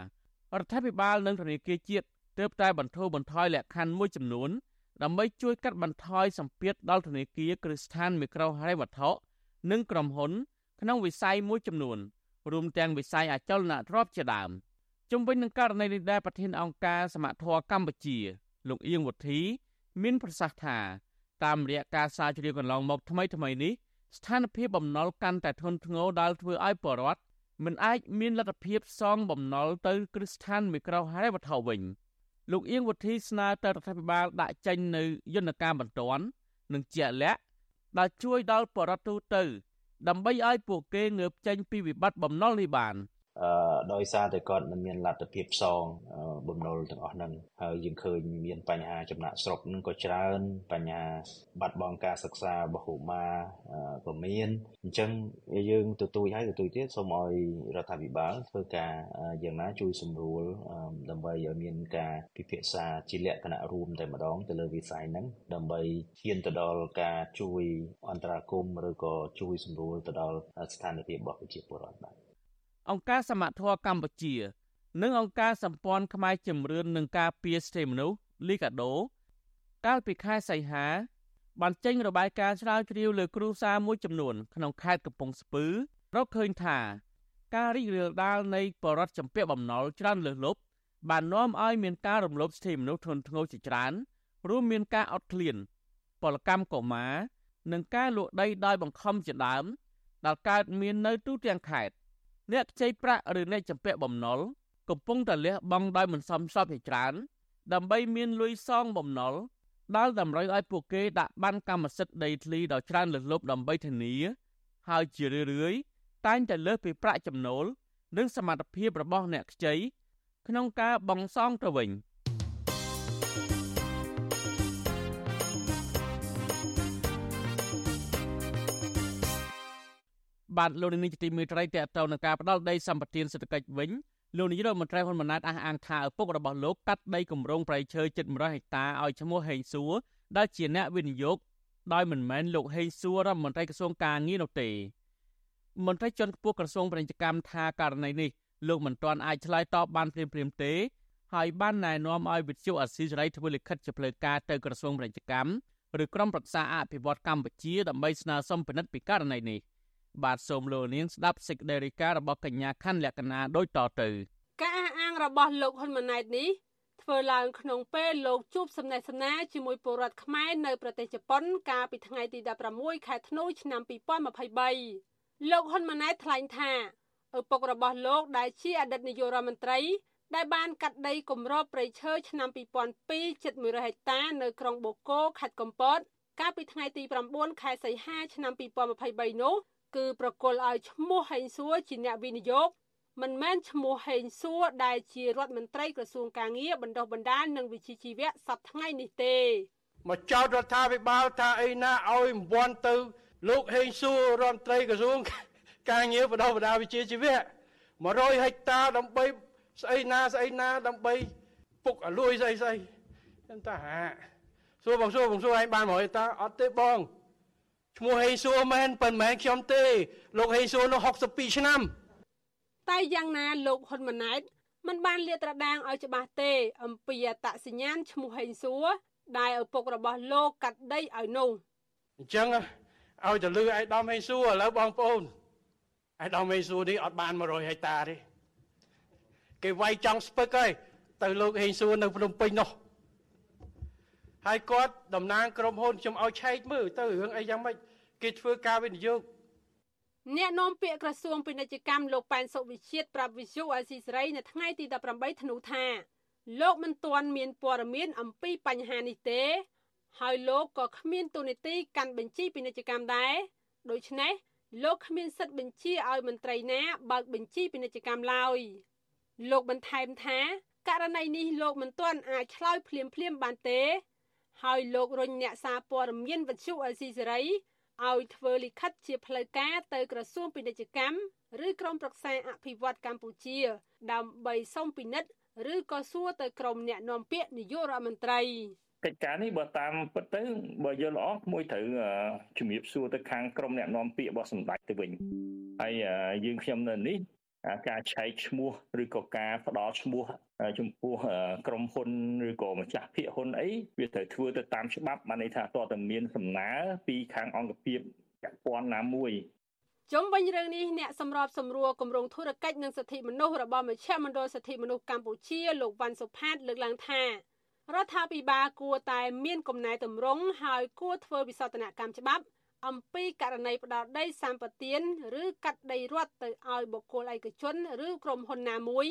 ដ្ឋាភិបាលនិងធនាគារជាតិទើបតែបន្ធូរបន្ថយលក្ខខណ្ឌមួយចំនួនដើម្បីជួយកាត់បន្ថយសម្ពាធដល់ធនាគារគ្រឹះស្ថានមីក្រូហិរញ្ញវត្ថុនិងក្រុមហ៊ុនក្នុងវិស័យមួយចំនួន។ រួមទាំងវិស័យអចលនទ្រព្យជាដើមជុំវិញនឹងករណីនេះដែរប្រធានអង្គការសមត្ថៈកម្ពុជា លោកអៀងវុធី មានប្រសាសន៍ថាតាមរយៈការសាជ្រាវកន្លងមកថ្មីថ្មីនេះស្ថានភាពបំណុលកាន់តែធ្ងន់ធ្ងរដែលធ្វើឲ្យបរដ្ឋមិនអាចមានលទ្ធភាពសងបំណុលទៅគ្រឹះស្ថានមីក្រូហិរញ្ញវត្ថុវិញលោកអៀងវុធីស្នើទៅរដ្ឋាភិបាលដាក់ចេញនៅយន្តការបន្ទាន់និងជាក់លាក់ដែលជួយដល់បរដ្ឋទូទៅ ដើម្បីឲ្យពួកគេងើបចេញពីវិបត្តិបំណុលនេះបាន ដោយសារតែគាត់មិនមានលទ្ធភាពសងបំណុលទាំងអស់ហ្នឹងហើយយើងឃើញមានបញ្ហាចំណាក់ស្រុកហ្នឹងក៏ច្រើនបញ្ហាបាត់បង់ការសិក្សារបស់កុមារក៏មានអញ្ចឹងយើងទទូចហើយទទូចទៀតសូមឲ្យរដ្ឋាភិបាលធ្វើការយ៉ាងណាជួយសម្រួលដើម្បីឲ្យមានការពិភាក្សាជាលក្ខណៈរួមតែម្ដងទៅលើវិស័យហ្នឹងដើម្បីឈានទៅដល់ការជួយអន្តរាគមន៍ឬក៏ជួយសម្រួលទៅដល់ស្ថានភាពរបស់ប្រជាពលរដ្ឋបាទ អង្គការសមត្ថៈកម្ពុជា និងអង្គការសម្ព័ន្ធខ្មែរជំរឿននឹងការពារសិទ្ធិមនុស្សលីកាដូ កាលពីខែសីហា បានចេញរបាយការណ៍ស្រាវជ្រាវលើគ្រួសារមួយចំនួន ក្នុងខេត្តកំពង់ស្ពឺរកឃើញថា ការរីករាលដាលនៃបរិវត្តចម្ពាក់បំណុលច្រើនលើសលប់បាននាំឲ្យមានការរំលោភសិទ្ធិមនុស្សធ្ងន់ធ្ងរជាច្រើនរួមមានការអត់ឃ្លាន ពលកម្មកុមារនិងការលួចដីដោយបង្ខំជាដើមដែលកើតមាននៅទូទាំងខេត្ត អ្នកខ្ចីប្រាក់ឬអ្នកចម្ពាក់បំណុលកំពុងតែលះបង់ដោយមិនសមស្របជាច្រើន ដើម្បីមានលុយសងបំណុលដែលតម្រូវឲ្យពួកគេដាក់បានកម្មសិទ្ធិដីធ្លីដ៏ច្រើនលើសលប់ដើម្បីធានា ហើយជារឿយៗតែងតែលើសពីប្រាក់ចំណូលនិងសមត្ថភាពរបស់អ្នកខ្ចីក្នុងការបង់សងទៅវិញ។ បាទលោកនាយកទីមេត្រីតេតទៅនឹងការផ្ដាល់ដីសម្បត្តិសេដ្ឋកិច្ចវិញលោកនាយរដ្ឋមន្ត្រីហ៊ុនម៉ាណែតអះអាងថាឪពុករបស់លោកកាត់ដីគម្រោងប្រៃឈើជិត100ហិកតាឲ្យឈ្មោះហេងសួរដែលជាអ្នកវិនិយោគដោយមិនមែនលោកហេងសួររដ្ឋមន្ត្រីក្រសួងកាងារនោះទេមន្ត្រីជាន់ខ្ពស់ក្រសួងពាណិជ្ជកម្មថាករណីនេះលោកមិនទាន់អាចឆ្លើយតបបានព្រាមៗទេហើយបានណែនាំឲ្យវិទ្យុអស៊ីសេរីធ្វើលិខិតជាផ្លូវការទៅក្រសួងពាណិជ្ជកម្មឬក្រុមប្រឹក្សាអភិវឌ្ឍកម្ពុជាដើម្បីស្នើសុំពិនិត្យពីករណីនេះ។ បាទសូមលោកនាងស្ដាប់សេចក្តីរាយការណ៍របស់កញ្ញាខាន់លក្ខណាដូចតទៅការអះអាងរបស់លោកហ៊ុនម៉ាណែតនេះធ្វើឡើងក្នុងពេលលោកជួបសំណេះសំណាលជាមួយពលរដ្ឋខ្មែរនៅប្រទេសជប៉ុន កាលពីថ្ងៃទី16ខែធ្នូឆ្នាំ2023លោកហ៊ុនម៉ាណែតថ្លែងថាឪពុករបស់លោកដែលជាអតីតនាយករដ្ឋមន្ត្រី ដែលបានកាត់ដីគម្របព្រៃឈើឆ្នាំ2002ជិត100ហិកតានៅក្រុងបូកូខេត្តកំពត កាលពីថ្ងៃទី9ខែសីហាឆ្នាំ2023នោះ គឺប្រគល់ឲ្យឈ្មោះហេងសួរជាអ្នកវិនិយោគមិនមែនឈ្មោះហេងសួរដែលជារដ្ឋមន្ត្រីក្រសួងកាងារបណ្ដុះបណ្ដាលនិងវិជ្ជាជីវៈសប្តាហ៍ថ្ងៃនេះទេមកចោទរដ្ឋាភិបាលថាអីណាឲ្យមិនវាន់ទៅ លោកហេងសួររដ្ឋមន្ត្រីក្រសួងកាងារបណ្ដុះបណ្ដាលវិជ្ជាជីវៈ100ហិកតាដើម្បីស្អីណាស្អីណាដើម្បីពុកអលួយស្អីស្អីចឹងតាហាសួរបងសួរបងសួរឯងបាន100ហិកតាអត់ទេបង ឈ្មោះហេសួរមែនប៉ុន្មានខ្ញុំទេ លោកហេសួរនោះ62ឆ្នាំ តែយ៉ាងណាលោកហ៊ុនម៉ាណែតមិនបានលាតត្រដាងឲ្យច្បាស់ទេ អំពីអត្តសញ្ញាណឈ្មោះហេងសួរដែលឪពុករបស់លោកកាត់ដីឲ្យនោះអញ្ចឹងឲ្យទៅលឺឯកឧត្តមហេងសួរឥឡូវបងប្អូនឯកឧត្តមហេងសួរនេះអត់បាន100ហិកតាទេគេវាយចង់ស្ពឹកហើយទៅលោកហេងសួរនៅភ្នំពេញនោះ ហើយគាត់តំណាងក្រុមហ៊ុនខ្ញុំឲ្យឆែកមើលទៅរឿងអីយ៉ាងម៉េចគេធ្វើការវិនិយោគអ្នកនាំពាក្យក្រសួងពាណិជ្ជកម្មលោកប៉ែនសុវិជាតិប្រាប់វិសុអេស៊ីសរ៉ៃនៅថ្ងៃទី18ធ្នូថាលោកមិនទាន់មានព័ត៌មានអំពីបញ្ហានេះទេ ហើយលោកក៏គ្មានទូនីតិកាន់បញ្ជីពាណិជ្ជកម្មដែរដូច្នេះលោកគ្មានសិទ្ធិបញ្ជាឲ្យមន្ត្រីណាបើកបញ្ជីពាណិជ្ជកម្មឡើយលោកបន្ថែមថាករណីនេះលោកមិនទាន់អាចឆ្លើយភ្លាមភ្លាមបានទេ ហើយលោករញអ្នកសារព័ត៌មានវិទ្យុអេស៊ីសេរីឲ្យធ្វើលិខិតជាផ្លូវការទៅក្រសួងពាណិជ្ជកម្មឬក្រមប្រឹក្សាអភិវឌ្ឍកម្ពុជា ដើម្បីសុំពិនិត្យឬក៏សួរទៅក្រមអ្នកនាំពាក្យនាយករដ្ឋមន្ត្រីកិច្ចការនេះបើតាមពិតទៅបើយល់ល្អក្មួយត្រូវជំរាបសួរទៅខាងក្រមអ្នកនាំពាក្យរបស់សម្ដេចទៅវិញហើយយើងខ្ញុំនៅនេះ ការឆែកឈ្មោះឬក៏ការផ្ដល់ឈ្មោះចំពោះក្រុមហ៊ុនឬក៏ម្ចាស់ភាគហ៊ុនអីវាត្រូវធ្វើទៅតាមច្បាប់បានន័យថាតើតើមានសំណើពីខាងអង្គភាពពាក់ព័ន្ធណាមួយជុំវិញរឿងនេះអ្នកសម្របសម្រួលគម្រោងធុរកិច្ចនិងសិទ្ធិមនុស្សរបស់មជ្ឈមណ្ឌលសិទ្ធិមនុស្សកម្ពុជាលោកវ៉ាន់សុផាតលើកឡើងថារដ្ឋាភិបាលគួរតែមានកំណែតម្រង់ហើយគួរធ្វើវិសោធនកម្មច្បាប់ អំពីករណីផ្ដោតដីសម្បទានឬកាត់ដីរដ្ឋទៅឲ្យបុគ្គលឯកជនឬក្រុមហ៊ុនណាមួយ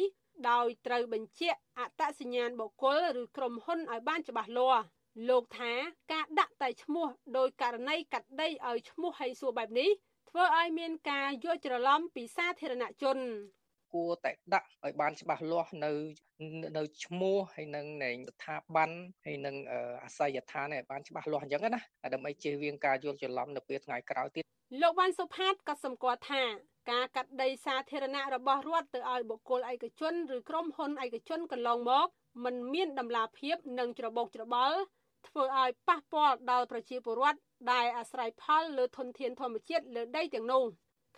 ដោយត្រូវបញ្ជាក់អត្តសញ្ញាណបុគ្គលឬក្រុមហ៊ុនឲ្យបានច្បាស់លាស់លោកថាការដាក់តែឈ្មោះដោយករណីកាត់ដីឲ្យឈ្មោះហៃសួរបែបនេះធ្វើឲ្យមានការយល់ច្រឡំពីសាធារណជនគួរតែដាក់ឲ្យបានច្បាស់លាស់នៅ នៅឈ្មោះហើយនឹងស្ថាប័នហើយនឹងអាស័យដ្ឋានឲ្យបានច្បាស់លាស់អញ្ចឹងណាដើម្បីជៀសវាងការយល់ច្រឡំនៅពេលថ្ងៃក្រោយទៀតលោកវ៉ាន់សុផាតក៏សម្គាល់ថាការកាត់ដីសាធារណៈរបស់រដ្ឋទៅឲ្យបុគ្គលឯកជនឬក្រុមហ៊ុនឯកជនកន្លងមកมันមានដំណាភាពនិងច្របូកច្របល់ធ្វើឲ្យប៉ះពាល់ដល់ប្រជាពលរដ្ឋដែលអាស្រ័យផលលើធនធានធម្មជាតិលើដីទាំងនោះ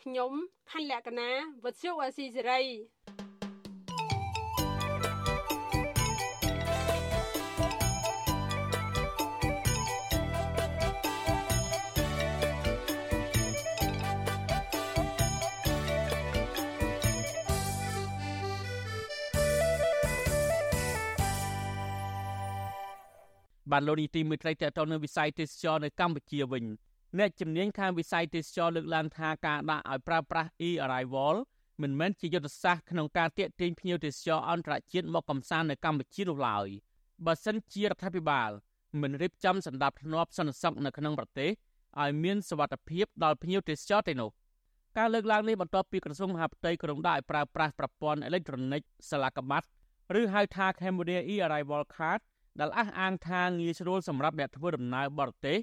ខ្ញុំខណ្ឌលក្ខណាវុទ្ធុអាស៊ីសេរី បានលោកនីតិមួយត្រីតទៅនៅវិស័យទេសចរនៅកម្ពុជាវិញអ្នកជំនាញខាងវិស័យទេសចរលើកឡើងថាការដាក់ឲ្យប្រើប្រាស់ e-arrival មិនមែនជាយុទ្ធសាស្ត្រក្នុងការទាក់ទាញភ្ញៀវទេសចរអន្តរជាតិមកកំសាន្តនៅកម្ពុជានោះឡើយបើសិនជារដ្ឋាភិបាលមិនរៀបចំសម្ដាប់ធ្នាប់សន្តិសុខនៅក្នុងប្រទេសឲ្យមានសវត្ថិភាពដល់ភ្ញៀវទេសចរទេនោះការលើកឡើងនេះបន្ទាប់ពីក្រសួងមហាផ្ទៃក្រុងដាក់ឲ្យប្រើប្រាស់ប្រព័ន្ធអេឡិចត្រូនិកសាឡាកបាត់ឬហៅថា Cambodia e-arrival card ដែលអះអាងថាងាយស្រួលសម្រាប់អ្នកធ្វើដំណើរបរទេស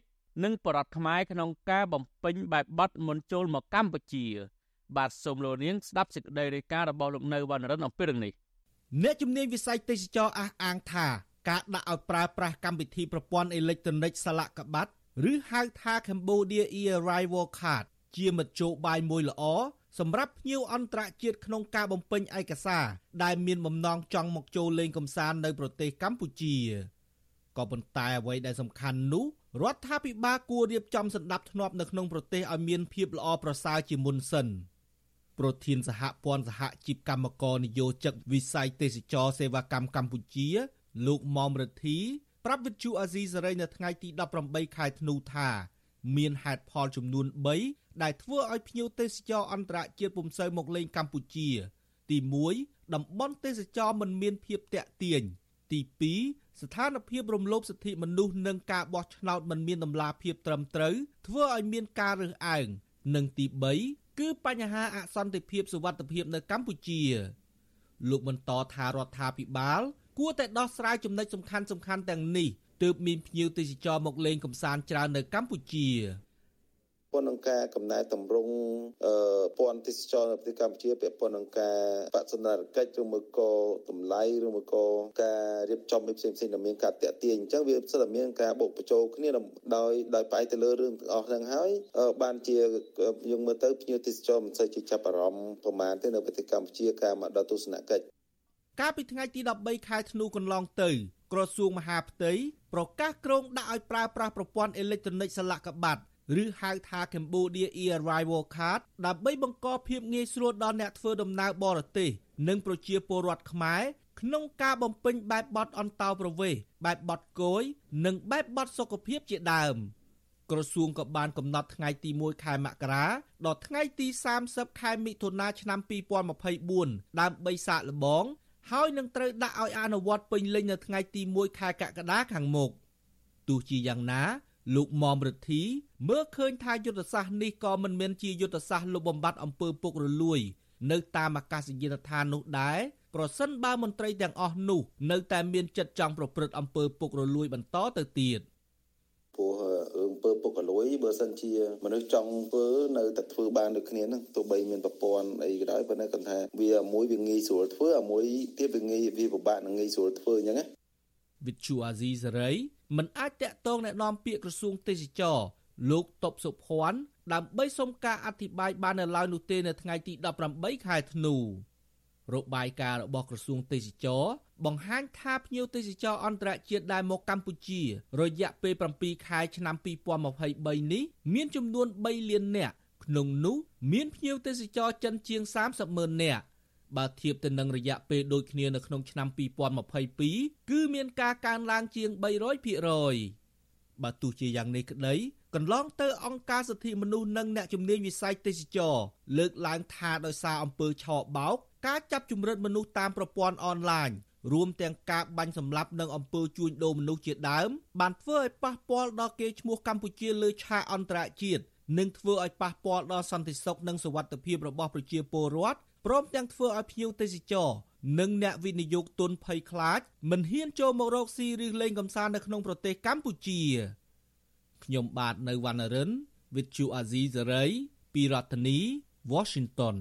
និងបរតខ្មែរក្នុងការបំពេញបែបបទមុនចូលមកកម្ពុជា បាទសូមលោកនាងស្ដាប់សេចក្តីរាយការណ៍របស់លោកនៅវណ្ណរិនអំពីរឿងនេះអ្នកជំនាញវិស័យទេសចរអះអាងថាការដាក់ឲ្យប្រើប្រាស់កម្មវិធីប្រព័ន្ធអេឡិចត្រូនិកសាឡាក់កបាត់ឬហៅថា Cambodia e-arrival card ជាមធ្យោបាយមួយល្អ សម្រាប់ភ្ញៀវអន្តរជាតិក្នុងការបំពេញឯកសារដែលមានបំណងចង់មកចូលលេងកម្សាន្តនៅប្រទេសកម្ពុជាក៏ប៉ុន្តែអ្វីដែលសំខាន់នោះរដ្ឋាភិបាលគួររៀបចំសម្ដាប់ធ្នាប់នៅក្នុងប្រទេសឲ្យមានភាពល្អប្រសើរជាមុនសិនប្រធានសហព័ន្ធសហជីពកម្មករនយោជិកវិស័យទេសចរសេវាកម្មកម្ពុជា លោកមុំរិទ្ធីប្រាប់វិទ្យុអាស៊ីសេរីនៅថ្ងៃទី18ខែធ្នូថា មានហេតុផលចំនួន3ដែលធ្វើឲ្យភ្ញៀវទេសចរអន្តរជាតិពុំសូវមកលេងកម្ពុជា ទី1តំបន់ទេសចរមិនមានភាពតាក់ទាញទី2ស្ថានភាពរំលោភសិទ្ធិមនុស្សនិងការបោះឆ្នោតមិនមានដំណាភាពត្រឹមត្រូវធ្វើឲ្យមានការរើសអើងនិងទី3គឺបញ្ហាអសន្តិភាពសុវត្ថិភាពនៅកម្ពុជា លោកបន្តថារដ្ឋាភិបាលគួរតែដោះស្រាយចំណុចសំខាន់សំខាន់ទាំងនេះ ទើបមានភ្ញៀវទេសចរមកលេងកម្សាន្តច្រើននៅកម្ពុជាព័ន្ធនឹងការកំណែតម្រង់ព័ន្ធទេសចរនៅប្រទេសកម្ពុជាពាក់ព័ន្ធនឹងការបដិសណ្ឋារកិច្ចឬមួយក៏តម្លៃឬមួយក៏ការរៀបចំផ្សេងផ្សេងដែលមានការតាក់ទាញអញ្ចឹងវាសិតតែមានការបូកបញ្ចូលគ្នាដោយដោយផ្អែកទៅលើរឿងទាំងអស់ហ្នឹងហើយបានជាយើងមើលទៅភ្ញៀវទេសចរមិនសូវជាចាប់អារម្មណ៍ប្រមាណទេនៅប្រទេសកម្ពុជាការមកដល់ទស្សនកិច្ចកាលពីថ្ងៃទី13ខែធ្នូកន្លងទៅក្រសួងមហាផ្ទៃ ប្រកាសក្រងដាក់ឲ្យប្រើប្រាស់ប្រព័ន្ធអេឡិចត្រូនិកសន្លាក់កបាត់ឬហៅថា Cambodia e-arrival card ដើម្បីបង្កភាពងាយស្រួលដល់អ្នកធ្វើដំណើរបរទេសនិងប្រជាពលរដ្ឋខ្មែរក្នុងការបំពេញបែបបទអន្តោប្រវេសន៍បែបបទគយនិងបែបបទសុខភាពជាដើមក្រសួងក៏បានកំណត់ថ្ងៃទី1ខែមករាដល់ថ្ងៃទី30ខែមិថុនាឆ្នាំ2024ដើម្បីសាកល្បង ហើយនឹងត្រូវដាក់ឲ្យអនុវត្តពេញលេញនៅថ្ងៃទី1ខែកក្កដាខាងមុខទោះជាយ៉ាងណាលោកមុំរិទ្ធីមើលឃើញថាយុទ្ធសាស្ត្រនេះក៏មិនមែនជាយុទ្ធសាស្ត្រលុបបំបាត់អំពើពុករលួយ នៅតាមអាកាសយានដ្ឋាននោះដែរប្រសិនបើមន្ត្រីទាំងអស់នោះ នៅតែមានចិត្តចង់ប្រព្រឹត្តអំពើពុករលួយបន្តទៅទៀត ព្រោះអំពើពុករលួយបើសិនជាមនុស្សចង់ធ្វើនៅតែធ្វើបានដូចគ្នាហ្នឹងទោះបីមានប្រព័ន្ធអីក៏ដោយប៉ុន្តែគាត់ថាវាមួយវាងាយស្រួលធ្វើអាមួយទៀតវាងាយវាពិបាកនឹងងាយស្រួលធ្វើអញ្ចឹងណាវិទ្យុអាស៊ីសេរីមិនអាចតាក់ទងណែនាំពាក្យក្រសួងទេសចរលោកតបសុភ័ណ្ឌដើម្បីសុំការអធិប្បាយបាននៅឡើយនោះទេនៅថ្ងៃទី18ខែធ្នូរបាយការណ៍របស់ក្រសួងទេសចរណ៍ បង្ហាញថាភ្ញៀវទេសចរអន្តរជាតិដែលមកកម្ពុជា រយៈពេល7ខែឆ្នាំ2023នេះមានចំនួន3លាននាក់ក្នុងនោះមានភ្ញៀវទេសចរចិនជាង30ម៉ឺននាក់បើធៀបទៅនឹងរយៈពេលដូចគ្នានៅក្នុងឆ្នាំ2022គឺមានការកើនឡើងជាង300%បើទោះជាយ៉ាងនេះក្តីកន្លងទៅអង្គការសិទ្ធិមនុស្សនិងអ្នកជំនាញវិស័យទេសចរលើកឡើងថាដោយសារអំពើឆបោកការចាប់ជំរិតមនុស្សតាមប្រព័ន្ធអនឡាញ រួមទាំងការបាញ់សម្លាប់និងអំពើជួញដូរមនុស្សជាដើម បានធ្វើឲ្យប៉ះពាល់ដល់កេរ្តិ៍ឈ្មោះកម្ពុជាលើឆាកអន្តរជាតិនិងធ្វើឲ្យប៉ះពាល់ដល់សន្តិសុខនិងសុវត្ថិភាពរបស់ប្រជាពលរដ្ឋព្រមទាំងធ្វើឲ្យភ្ញៀវទេសចរនិងអ្នកវិនិយោគទុនភ័យខ្លាចមិនហ៊ានចូលមករកស៊ីឬលេងកម្សាន្តនៅក្នុងប្រទេសកម្ពុជាខ្ញុំបាទនៅវណ្ណរិន with Chu Azizi Saray ពីរដ្ឋធានី Washington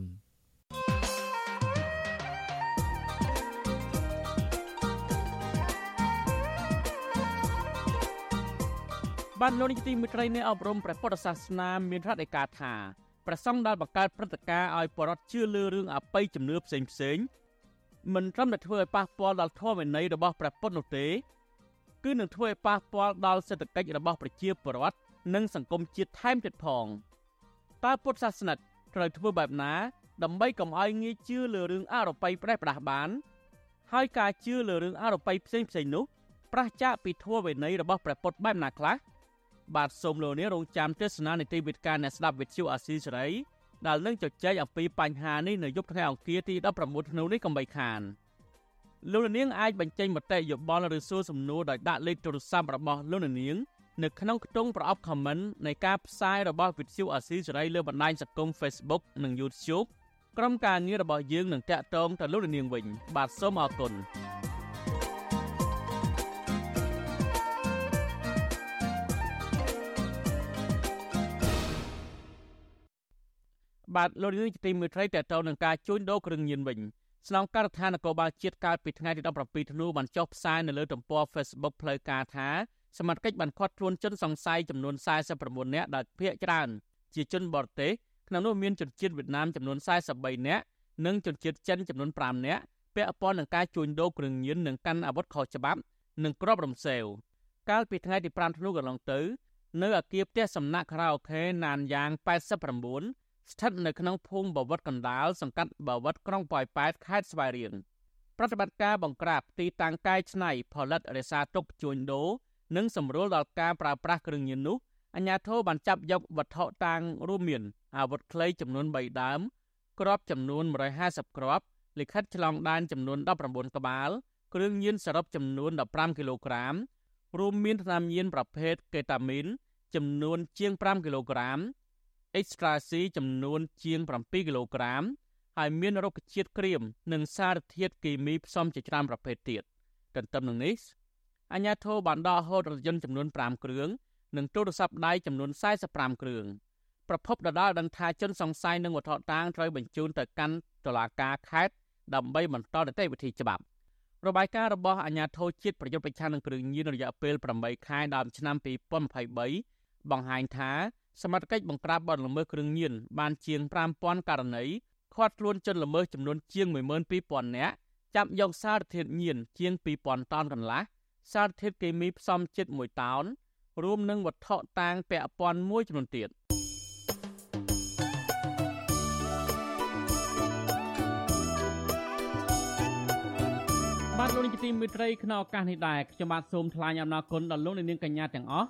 បានលោកនាយកទីមេត្រីនៃអប់រំព្រះពុទ្ធសាសនាមានរដ្ឋឯកាថាប្រសង់ដែលបង្កើតព្រឹត្តិការណ៍ឲ្យបរិវត្តជឿលើរឿងអបិយជំនឿផ្សេងផ្សេងមិនត្រឹមតែធ្វើឲ្យប៉ះពាល់ដល់ធម៌វិន័យរបស់ព្រះពុទ្ធនោះទេគឺនឹងធ្វើឲ្យប៉ះពាល់ដល់សេដ្ឋកិច្ចរបស់ប្រជាពលរដ្ឋនិងសង្គមជាតិថែមទៀតផងតើពុទ្ធសាសនិកត្រូវធ្វើបែបណា ដើម្បីកុំឲ្យងាយជឿលើរឿងអរូបីប្រេះផ្ដាស់បាន ហើយការជឿលើរឿងអរូបីផ្សេងផ្សេងនោះប្រះចាកពីធម៌វិន័យរបស់ព្រះពុទ្ធបែបណាខ្លះ បាទសូមលោកនាងរងចាំទស្សនានីតិវិទ្យាអ្នកស្ដាប់វិទ្យុអាស៊ីសេរីដែលនឹងជជែកអំពីបញ្ហានេះនៅយប់ថ្ងៃអង្គារទី19ធ្នូនេះកុំបីខានលោកនាងអាចបញ្ចេញមតិយោបល់ឬសួរសំណួរដោយដាក់លេខទូរស័ព្ទរបស់លោកនាងនៅក្នុងខ្ទង់ប្រអប់ comment នៃការផ្សាយរបស់វិទ្យុអាស៊ីសេរីលើបណ្ដាញសង្គម Facebook និង YouTube ក្រុមការងាររបស់យើងនឹងតាក់ទងទៅលោកនាងវិញ បាទសូមអរគុណ បាទលោកនាងជាទីមេត្រីតទៅនឹងការជួញដូរគ្រឿងញៀនវិញស្នងការដ្ឋាននគរបាលជាតិកាលពីថ្ងៃទី17ធ្នូបានចុះផ្សាយនៅលើទំព័រ Facebook ផ្លូវការថាសមត្ថកិច្ចបានឃាត់ខ្លួនជនសង្ស័យចំនួន49នាក់ដែលភាគច្រើនជាជនបរទេសក្នុងនោះមានជនជាតិវៀតណាមចំនួន43នាក់និងជនជាតិចិនចំនួន5នាក់ពាក់ព័ន្ធនឹងការជួញដូរគ្រឿងញៀននិងកាន់អាវុធខុសច្បាប់និងគ្រាប់រំសេវកាលពីថ្ងៃទី5ធ្នូកន្លងទៅ នៅអគារផ្ទះសំណាក់ខារ៉ាអូខេណានយ៉ាង89 ស្ថិតនៅក្នុងភូមិបវត្តកណ្ដាលសង្កាត់បវត្តក្រុងប៉ោយប៉ែតខេត្តស្វាយរៀងប្រតិបត្តិការបង្ក្រាបទីតាំងកាយឆ្នៃផលិតរក្សាទុកជួញដូរនិងសម្រួលដល់ការប្រើប្រាស់គ្រឿងញៀននោះអាជ្ញាធរបានចាប់យកវត្ថុតាងរួមមានអាវុធខ្លីចំនួន3ដើមគ្រាប់ចំនួន150គ្រាប់លិខិតឆ្លងដែនចំនួន19ក្បាលគ្រឿងញៀនសរុបចំនួន15គីឡូក្រាមរួមមានថ្នាំញៀនប្រភេទកេតាមីនចំនួនជាង5គីឡូក្រាម អេកស្ត្រាស៊ីចំនួនជាង7គីឡូក្រាម ហើយមានរុក្ខជាតិក្រៀមនិងសារធាតុគីមីផ្សំជាច្រើនប្រភេទទៀតទន្ទឹមនឹងនេះអាជ្ញាធរបានដកហូតរថយន្តចំនួន5គ្រឿងនិងទូរស័ព្ទដៃចំនួន45គ្រឿងប្រភពដដាលដឹងថាជនសង្ស័យនឹងវត្ថុតាងត្រូវបញ្ជូនទៅកាន់តុលាការខេត្តដើម្បីបន្តនីតិវិធីច្បាប់របាយការណ៍របស់អាជ្ញាធរជាតិប្រយុទ្ធប្រឆាំងនឹងគ្រឿងញៀនរយៈពេល8ខែដើមឆ្នាំ2023បង្ហាញថា សមត្ថកិច្ចបង្ក្រាបបទល្មើសគ្រឿងញៀនបានជាង5000ករណីឃាត់ខ្លួនជនល្មើសចំនួនជាង12000នាក់ចាប់យកសារធាតុញៀនជាង2000តោនកន្លះសារធាតុគីមីផ្សំជិត1តោនរួមនឹងវត្ថុតាងពាក់ព័ន្ធមួយចំនួនទៀតបាទលោកនាយកទីមេត្រីក្នុងឱកាសនេះដែរខ្ញុំបាទសូមថ្លែងអំណរគុណដល់លោកនាងកញ្ញាទាំងអស់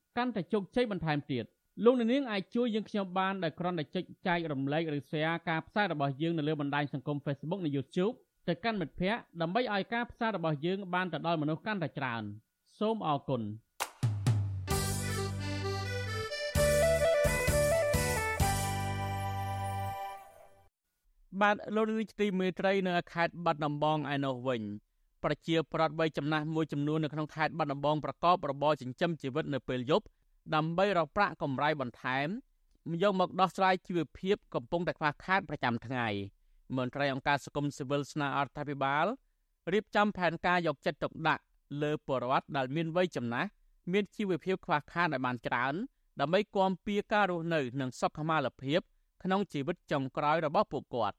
កាន់តែជោគជ័យបន្ថែមទៀតលោកនាងអាចជួយយើងខ្ញុំបានដោយគ្រាន់តែចុចចែករំលែកឬ share ការផ្សាយរបស់យើងនៅលើបណ្ដាញសង្គម Facebook និង YouTube ទៅកាន់មិត្តភ័ក្តិដើម្បីឲ្យការផ្សាយរបស់យើងបានទៅដល់មនុស្សកាន់តែច្រើនសូមអរគុណបាទលោកនាយកទីមេត្រីនៅខេត្តបាត់ដំបងឯនោះវិញ ប្រជាប្រដ្ឋវ័យចំណាស់មួយចំនួននៅក្នុងខេត្តបាត់ដំបងប្រកបរបរចិញ្ចឹមជីវិតនៅពេលយប់ដើម្បីរកប្រាក់កម្រៃបន្ថែមយកមកដោះស្រាយជីវភាពកំពុងតែខ្វះខាតប្រចាំថ្ងៃមន្ត្រីអង្គការសង្គមស៊ីវិលស្នើអរដ្ឋាភិបាលរៀបចំផែនការយកចិត្តទុកដាក់លើពលរដ្ឋដែលមានវ័យចំណាស់មានជីវភាពខ្វះខាតឲ្យបានច្រើនដើម្បីគាំពៀការរស់នៅ និងសុខុមាលភាព ក្នុងជីវិតចុងក្រោយរបស់ពួកគាត់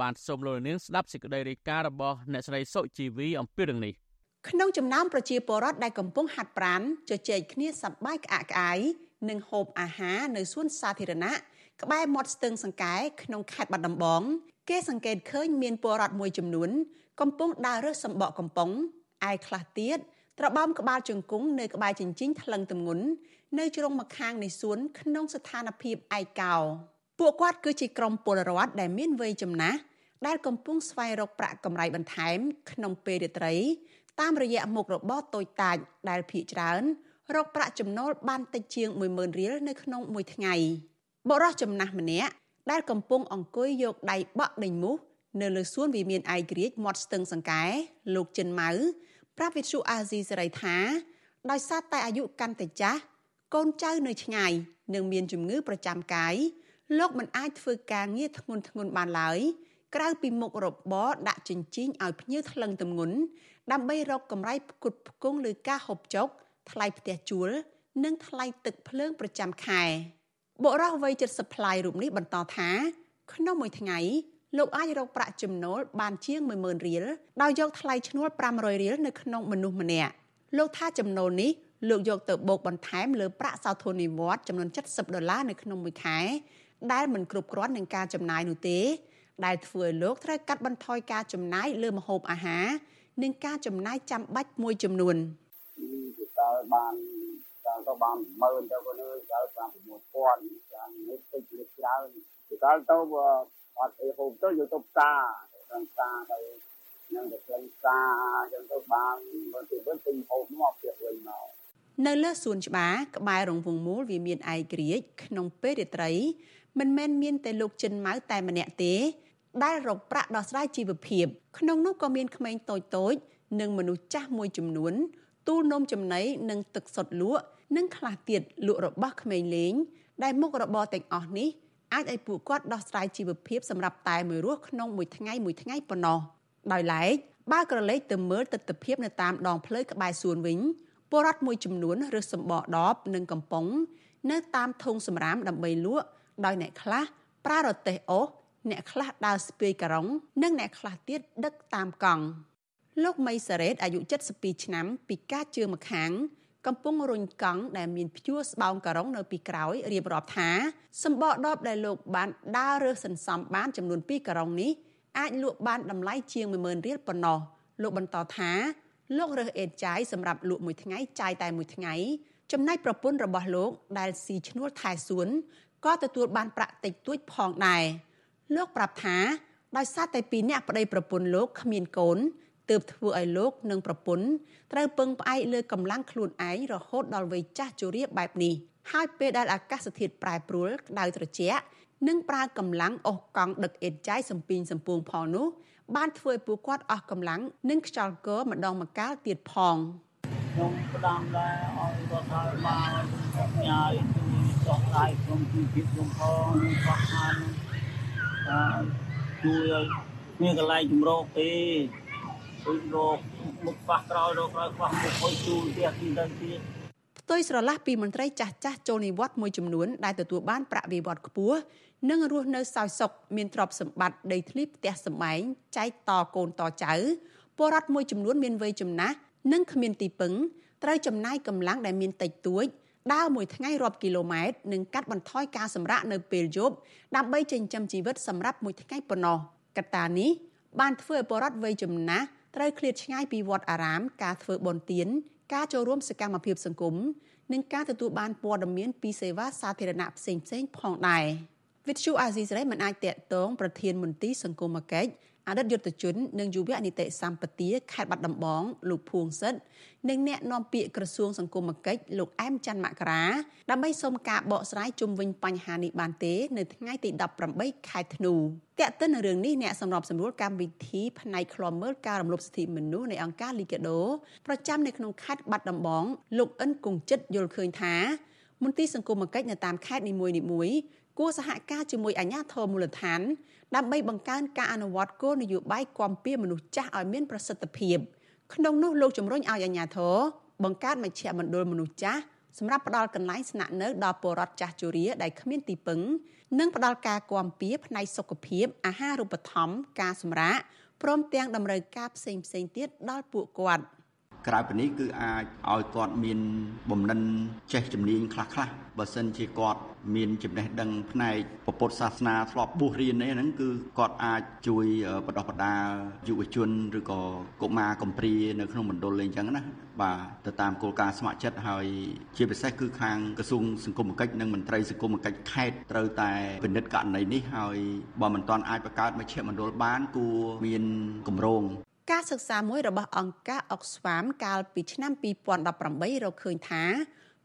បានសូមលោកនាងស្ដាប់សេចក្តីរាយការណ៍របស់អ្នកស្រីសុជីវីអំពីរឿងនេះក្នុងចំណោមប្រជាពលរដ្ឋដែលកំពុងហាត់ប្រាណជជែកគ្នាសប្បាយក្អាកក្អាយនិងហូបអាហារនៅសួនសាធារណៈក្បែរមាត់ស្ទឹងសង្កែក្នុងខេត្តបាត់ដំបង គេសង្កេតឃើញមានពលរដ្ឋមួយចំនួន កំពុងដើររើសសម្បកកំប៉ុងឯខ្លះទៀតត្របោមក្បាលជង្គង់នៅក្បែរជញ្ជីងថ្លឹងទម្ងន់នៅជ្រុងម្ខាងនៃសួនក្នុងស្ថានភាពឯកោ ពួកគាត់គឺជាក្រុមពលរដ្ឋដែលមានវ័យចំណាស់ដែលកំពុងស្វែងរកប្រាក់កម្រៃបន្ថែម ក្នុងពេលរាត្រី តាមរយៈមុខរបរតូចតាចដែលភ ieck ច្រើន រកប្រាក់ចំណូលបានតិចជាង10000រៀលនៅក្នុងមួយថ្ងៃបុរសចំណាស់ម្នាក់ដែលកំពុងអង្គុយយកដៃបក់ដេញមូសនៅលើសួនវិមានឯក្រិចមាត់ស្ទឹងសង្កែលោកចិនម៉ៅប្រាប់វិទ្យុអាស៊ីសេរីថាដោយសារតែអាយុកាន់តែចាស់កូនចៅនៅឆ្ងាយនិងមានជំងឺប្រចាំកាយ លោកមិនអាចធ្វើការងារធ្ងន់ធ្ងរបានឡើយក្រៅពីមុខរបរដាក់ចិញ្ចៀងឲ្យភ្ញៀវថ្លឹងទម្ងន់ដើម្បីរកកម្រៃផ្គត់ផ្គង់លើការហូបចុក ថ្លៃផ្ទះជួល និងថ្លៃទឹកភ្លើងប្រចាំខែបុរសវ័យ70ប្លាយរូបនេះបន្តថា ក្នុងមួយថ្ងៃលោកអាចរកប្រាក់ចំណូលបានជាង10000រៀលដោយយកថ្លៃឈ្នួល500រៀលនៅក្នុងមនុស្សម្នាក់លោកថាចំណូលនេះលោកយកទៅបូកបន្ថែមលើប្រាក់សោធននិវត្តន៍ចំនួន70ដុល្លារនៅក្នុងមួយខែ ដែលមិនគ្រប់គ្រាន់នឹងការចំណាយនោះទេដែលធ្វើឲ្យលោកត្រូវកាត់បន្ថយការចំណាយលើម្ហូបអាហារនិងការចំណាយចាំបាច់មួយចំនួនតើបានតើក៏បាន10000ទៅក៏លើតើបាន6000យ៉ាងនេះតិចលើច្រើនតើទៅអត់អីហូបទៅយកទៅផ្សារទៅផ្សារទៅនឹងទៅផ្សារចឹងទៅបានមើលទៅវិញទិញហូបមកពីវិញមកនៅលើសួនច្បារក្បែររង្វង់មូលវាមានឯករាជ្យក្នុងពេលរាត្រី មិនមែនមានតែលោកចិនម៉ៅតែម្នាក់ទេ ដែលរកប្រាក់ដោះស្រាយជីវភាពក្នុងនោះក៏មានក្មេងតូចតូច និងមនុស្សចាស់មួយចំនួនទូលនំចំណីនិងទឹកសុទ្ធលក់និងខ្លះទៀតលក់របស់ក្មេងលេង ដែលមុខរបរទាំងអស់នេះអាចឲ្យពួកគាត់ដោះស្រាយជីវភាពសម្រាប់តែមួយរស់ក្នុងមួយថ្ងៃមួយថ្ងៃប៉ុណ្ណោះដោយឡែកបើក្រឡេកទៅមើលទស្សនវិជ្ជានៅតាមដងផ្លូវក្បែរសួនវិញពលរដ្ឋមួយចំនួនរើសសម្បកដបនិងកំប៉ុងនៅតាមធុងសម្រាមដើម្បីលក់ ដោយអ្នកខ្លះប្រើរទេះអូសអ្នកខ្លះដើរស្ពាយការុង និងអ្នកខ្លះទៀតដឹកតាមកង់លោកមីសារ៉េតអាយុ72ឆ្នាំ ពីការជើងម្ខាង កំពុងរុញកង់ដែលមានព្យួរស្បោងការុងនៅពីក្រោយរៀបរាប់ថាសម្បកដបដែលលោកបានដើររើសសន្សំបានចំនួន2ការុងនេះអាចលក់បានតម្លៃជាង10000រៀលប៉ុណ្ណោះលោកបន្តថាលោករើសអេតចាយសម្រាប់លក់មួយថ្ងៃចាយតែមួយថ្ងៃចំណែកប្រពន្ធរបស់លោកដែលស៊ីឈ្នួលថែសួន ក៏ទទួលបានប្រាក់តិចតួចផងដែរលោកប្រាប់ថាដោយសារតែពីរអ្នកប្តីប្រពន្ធលោកគ្មានកូនទើបធ្វើឲ្យលោកនិងប្រពន្ធត្រូវពឹងផ្អែកលើកម្លាំងខ្លួនឯងរហូតដល់វ័យចាស់ជរាបែបនេះហើយពេលដែលអាកាសធាតុប្រែប្រួលក្តៅត្រជាក់និងប្រើកម្លាំងអុសកង់ដឹកអេតចាយសំពីងសំពួងផលនោះបានធ្វើឲ្យពួកគាត់អស់កម្លាំងនិងខ្យល់កម្ដងម្កាលទៀតផងខ្ញុំផ្ដាំដែរឲ្យរដ្ឋាភិបាលញ៉ាយ ជួយចុះដៃក្នុងជីវភាពខ្ញុំផងបោះខានជួយឲ្យមានកន្លែងជំរកទេដូចរកមុខខ្វះក្រោយរកក្រោយខ្វះមុខអុយជួលទៀតទីទៅទៀតផ្ទុយស្រឡះពីមន្ត្រីចាស់ចាស់ចូលនិវត្តន៍មួយចំនួនដែលទទួលបានប្រាក់បៀវត្សខ្ពស់និងរស់នៅសោយសុខមានទ្រព្យសម្បត្តិដីធ្លីផ្ទះសម្បែងចែកតកូនតចៅពលរដ្ឋមួយចំនួនមានវ័យចំណាស់និងគ្មានទីពឹងត្រូវចំណាយកម្លាំងដែលមានតិចតួច ដើរមួយថ្ងៃរាប់គីឡូម៉ែត្រនិងកាត់បន្ថយការសម្រាកនៅពេលយប់ដើម្បីចិញ្ចឹមជីវិតសម្រាប់មួយថ្ងៃប៉ុណ្ណោះកត្តានេះបានធ្វើឲ្យពលរដ្ឋវ័យចំណាស់ត្រូវឃ្លាតឆ្ងាយពីវត្តអារាម ការធ្វើបុណ្យទានការចូលរួមសកម្មភាពសង្គមនិងការទទួលបានព័ត៌មានពីសេវាសាធារណៈផ្សេងៗផងដែរវិទ្យុអាស៊ីសេរីមិនអាចតាក់ទងប្រធានមន្ទីរសង្គមគិច្ច អតីតយុទ្ធជននិងយុវនីតិសម្បទាខេត្តបាត់ដំបងលោកភួងសិទ្ធនិងអ្នកនាំពាក្យក្រសួងសង្គមគិច្ចលោកអែមច័ន្ទមករាដើម្បីសូមការបកស្រាយជុំវិញបញ្ហានេះបានទេនៅថ្ងៃទី18ខែធ្នូតាក់ទិននឹងរឿងនេះអ្នកសម្របសម្រួលកម្មវិធីផ្នែកឃ្លាំមើលការរំលោភសិទ្ធិមនុស្សនៃអង្គការលីកាដូប្រចាំនៅក្នុងខេត្តបាត់ដំបងលោកអិនគង្ជិតយល់ឃើញថាមន្ទីរសង្គមគិច្ចនៅតាមខេត្តនីមួយៗគួរសហការជាមួយអាជ្ញាធរមូលដ្ឋាន ដើម្បីបង្កើនការអនុវត្តគោលនយោបាយគាំពៀមនុស្សចាស់ឲ្យមានប្រសិទ្ធភាពក្នុងនោះលោកជំរុញឲ្យអាជ្ញាធរបង្កើតមជ្ឈមណ្ឌលមនុស្សចាស់សម្រាប់ផ្ដល់កន្លែងស្នាក់នៅដល់ពលរដ្ឋចាស់ជរាដែលគ្មានទីពឹង និងផ្ដល់ការគាំពៀផ្នែកសុខភាពអាហារូបត្ថម្ភការសម្រាកព្រមទាំងតម្រូវការផ្សេងផ្សេងទៀតដល់ពួកគាត់ ក្រៅពីនេះគឺអាចឲ្យគាត់មានបំណិនចេះជំនាញខ្លះខ្លះបើសិនជាគាត់មានចំណេះដឹងផ្នែកពុទ្ធសាសនាធ្លាប់បួសរៀនអីហ្នឹងគឺគាត់អាចជួយបដិបដាយុវជនឬក៏កុមារកំព្រានៅក្នុងមណ្ឌលអីចឹងណាបាទទៅតាមគោលការណ៍ស្ម័គ្រចិត្តហើយជាពិសេសគឺខាងក្រសួងសង្គមគិច្ចនិងមន្ត្រីសង្គមគិច្ចខេត្តត្រូវតែពិនិត្យករណីនេះហើយបើមិនទាន់អាចបង្កើតមជ្ឈមណ្ឌលបានគួរមានគម្រោង ការសិក្សាមួយរបស់អង្គការ Oxfam កាលពីឆ្នាំ2018រកឃើញថា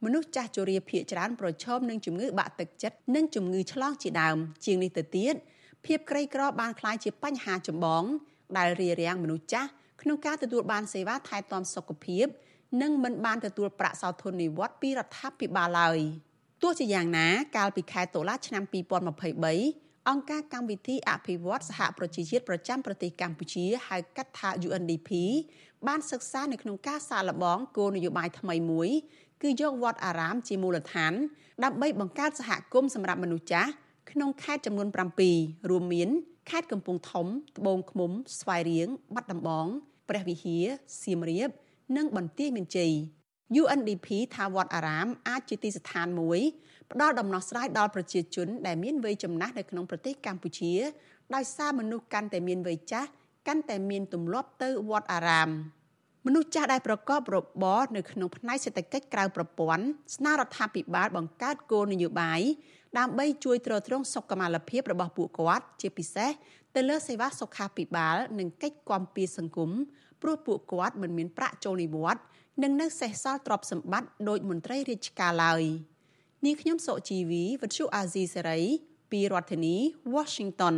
មនុស្សចាស់ជរាភាគច្រើនប្រឈមនឹងជំងឺបាក់ទឹកចិត្តនិងជំងឺឆ្លងជាដើម ជាងនេះទៅទៀតភាពក្រីក្របានក្លាយជាបញ្ហាចម្បង ដែលរារាំងមនុស្សចាស់ក្នុងការទទួលបានសេវាថែទាំសុខភាព និងមិនបានទទួលប្រាក់សោធននិវត្តន៍ពីរដ្ឋាភិបាលឡើយទោះជាយ៉ាងណា កាលពីខែតុលាឆ្នាំ2023 អង្គការកម្មវិធីអភិវឌ្ឍសហប្រជាជាតិប្រចាំប្រទេសកម្ពុជាហៅកាត់ថា UNDP បានសិក្សានៅក្នុងការសាកល្បងគោលនយោបាយថ្មីមួយគឺយកវត្តអារាមជាមូលដ្ឋាន ដើម្បីបង្កើតសហគមន៍សម្រាប់មនុស្សចាស់ក្នុងខេត្តចំនួន7រួមមានខេត្តកំពង់ធំត្បូងឃ្មុំ ស្វាយរៀងបាត់ដំបង ព្រះវិហារសៀមរាប និងបន្ទាយមានជ័យ UNDP ថាវត្តអារាមអាចជាទីស្ថានមួយ ផ្ដល់ដំណោះស្រាយដល់ប្រជាជនដែលមានវ័យចំណាស់នៅក្នុងប្រទេសកម្ពុជាដោយសារមនុស្សកាន់តែមានវ័យចាស់កាន់តែមានទម្លាប់ទៅវត្តអារាម។មនុស្សចាស់ដែលប្រកបរបរនៅក្នុងផ្នែកសេដ្ឋកិច្ចក្រៅប្រព័ន្ធស្នើរដ្ឋាភិបាលបង្កើតគោលនយោបាយដើម្បីជួយទ្រទ្រង់សុខុមាលភាពរបស់ពួកគាត់ជាពិសេសទៅលើសេវាសុខាភិបាល និងកិច្ចគាំពារសង្គមព្រោះពួកគាត់មិនមានប្រាក់ចូលនិវត្តន៍និងនៅសេសសល់ទ្រព្យសម្បត្តិដោយមន្ត្រីរាជការឡើយ នាងខ្ញុំសុជីវីវិទ្យុអាស៊ីសេរីពីរដ្ឋធានី Washington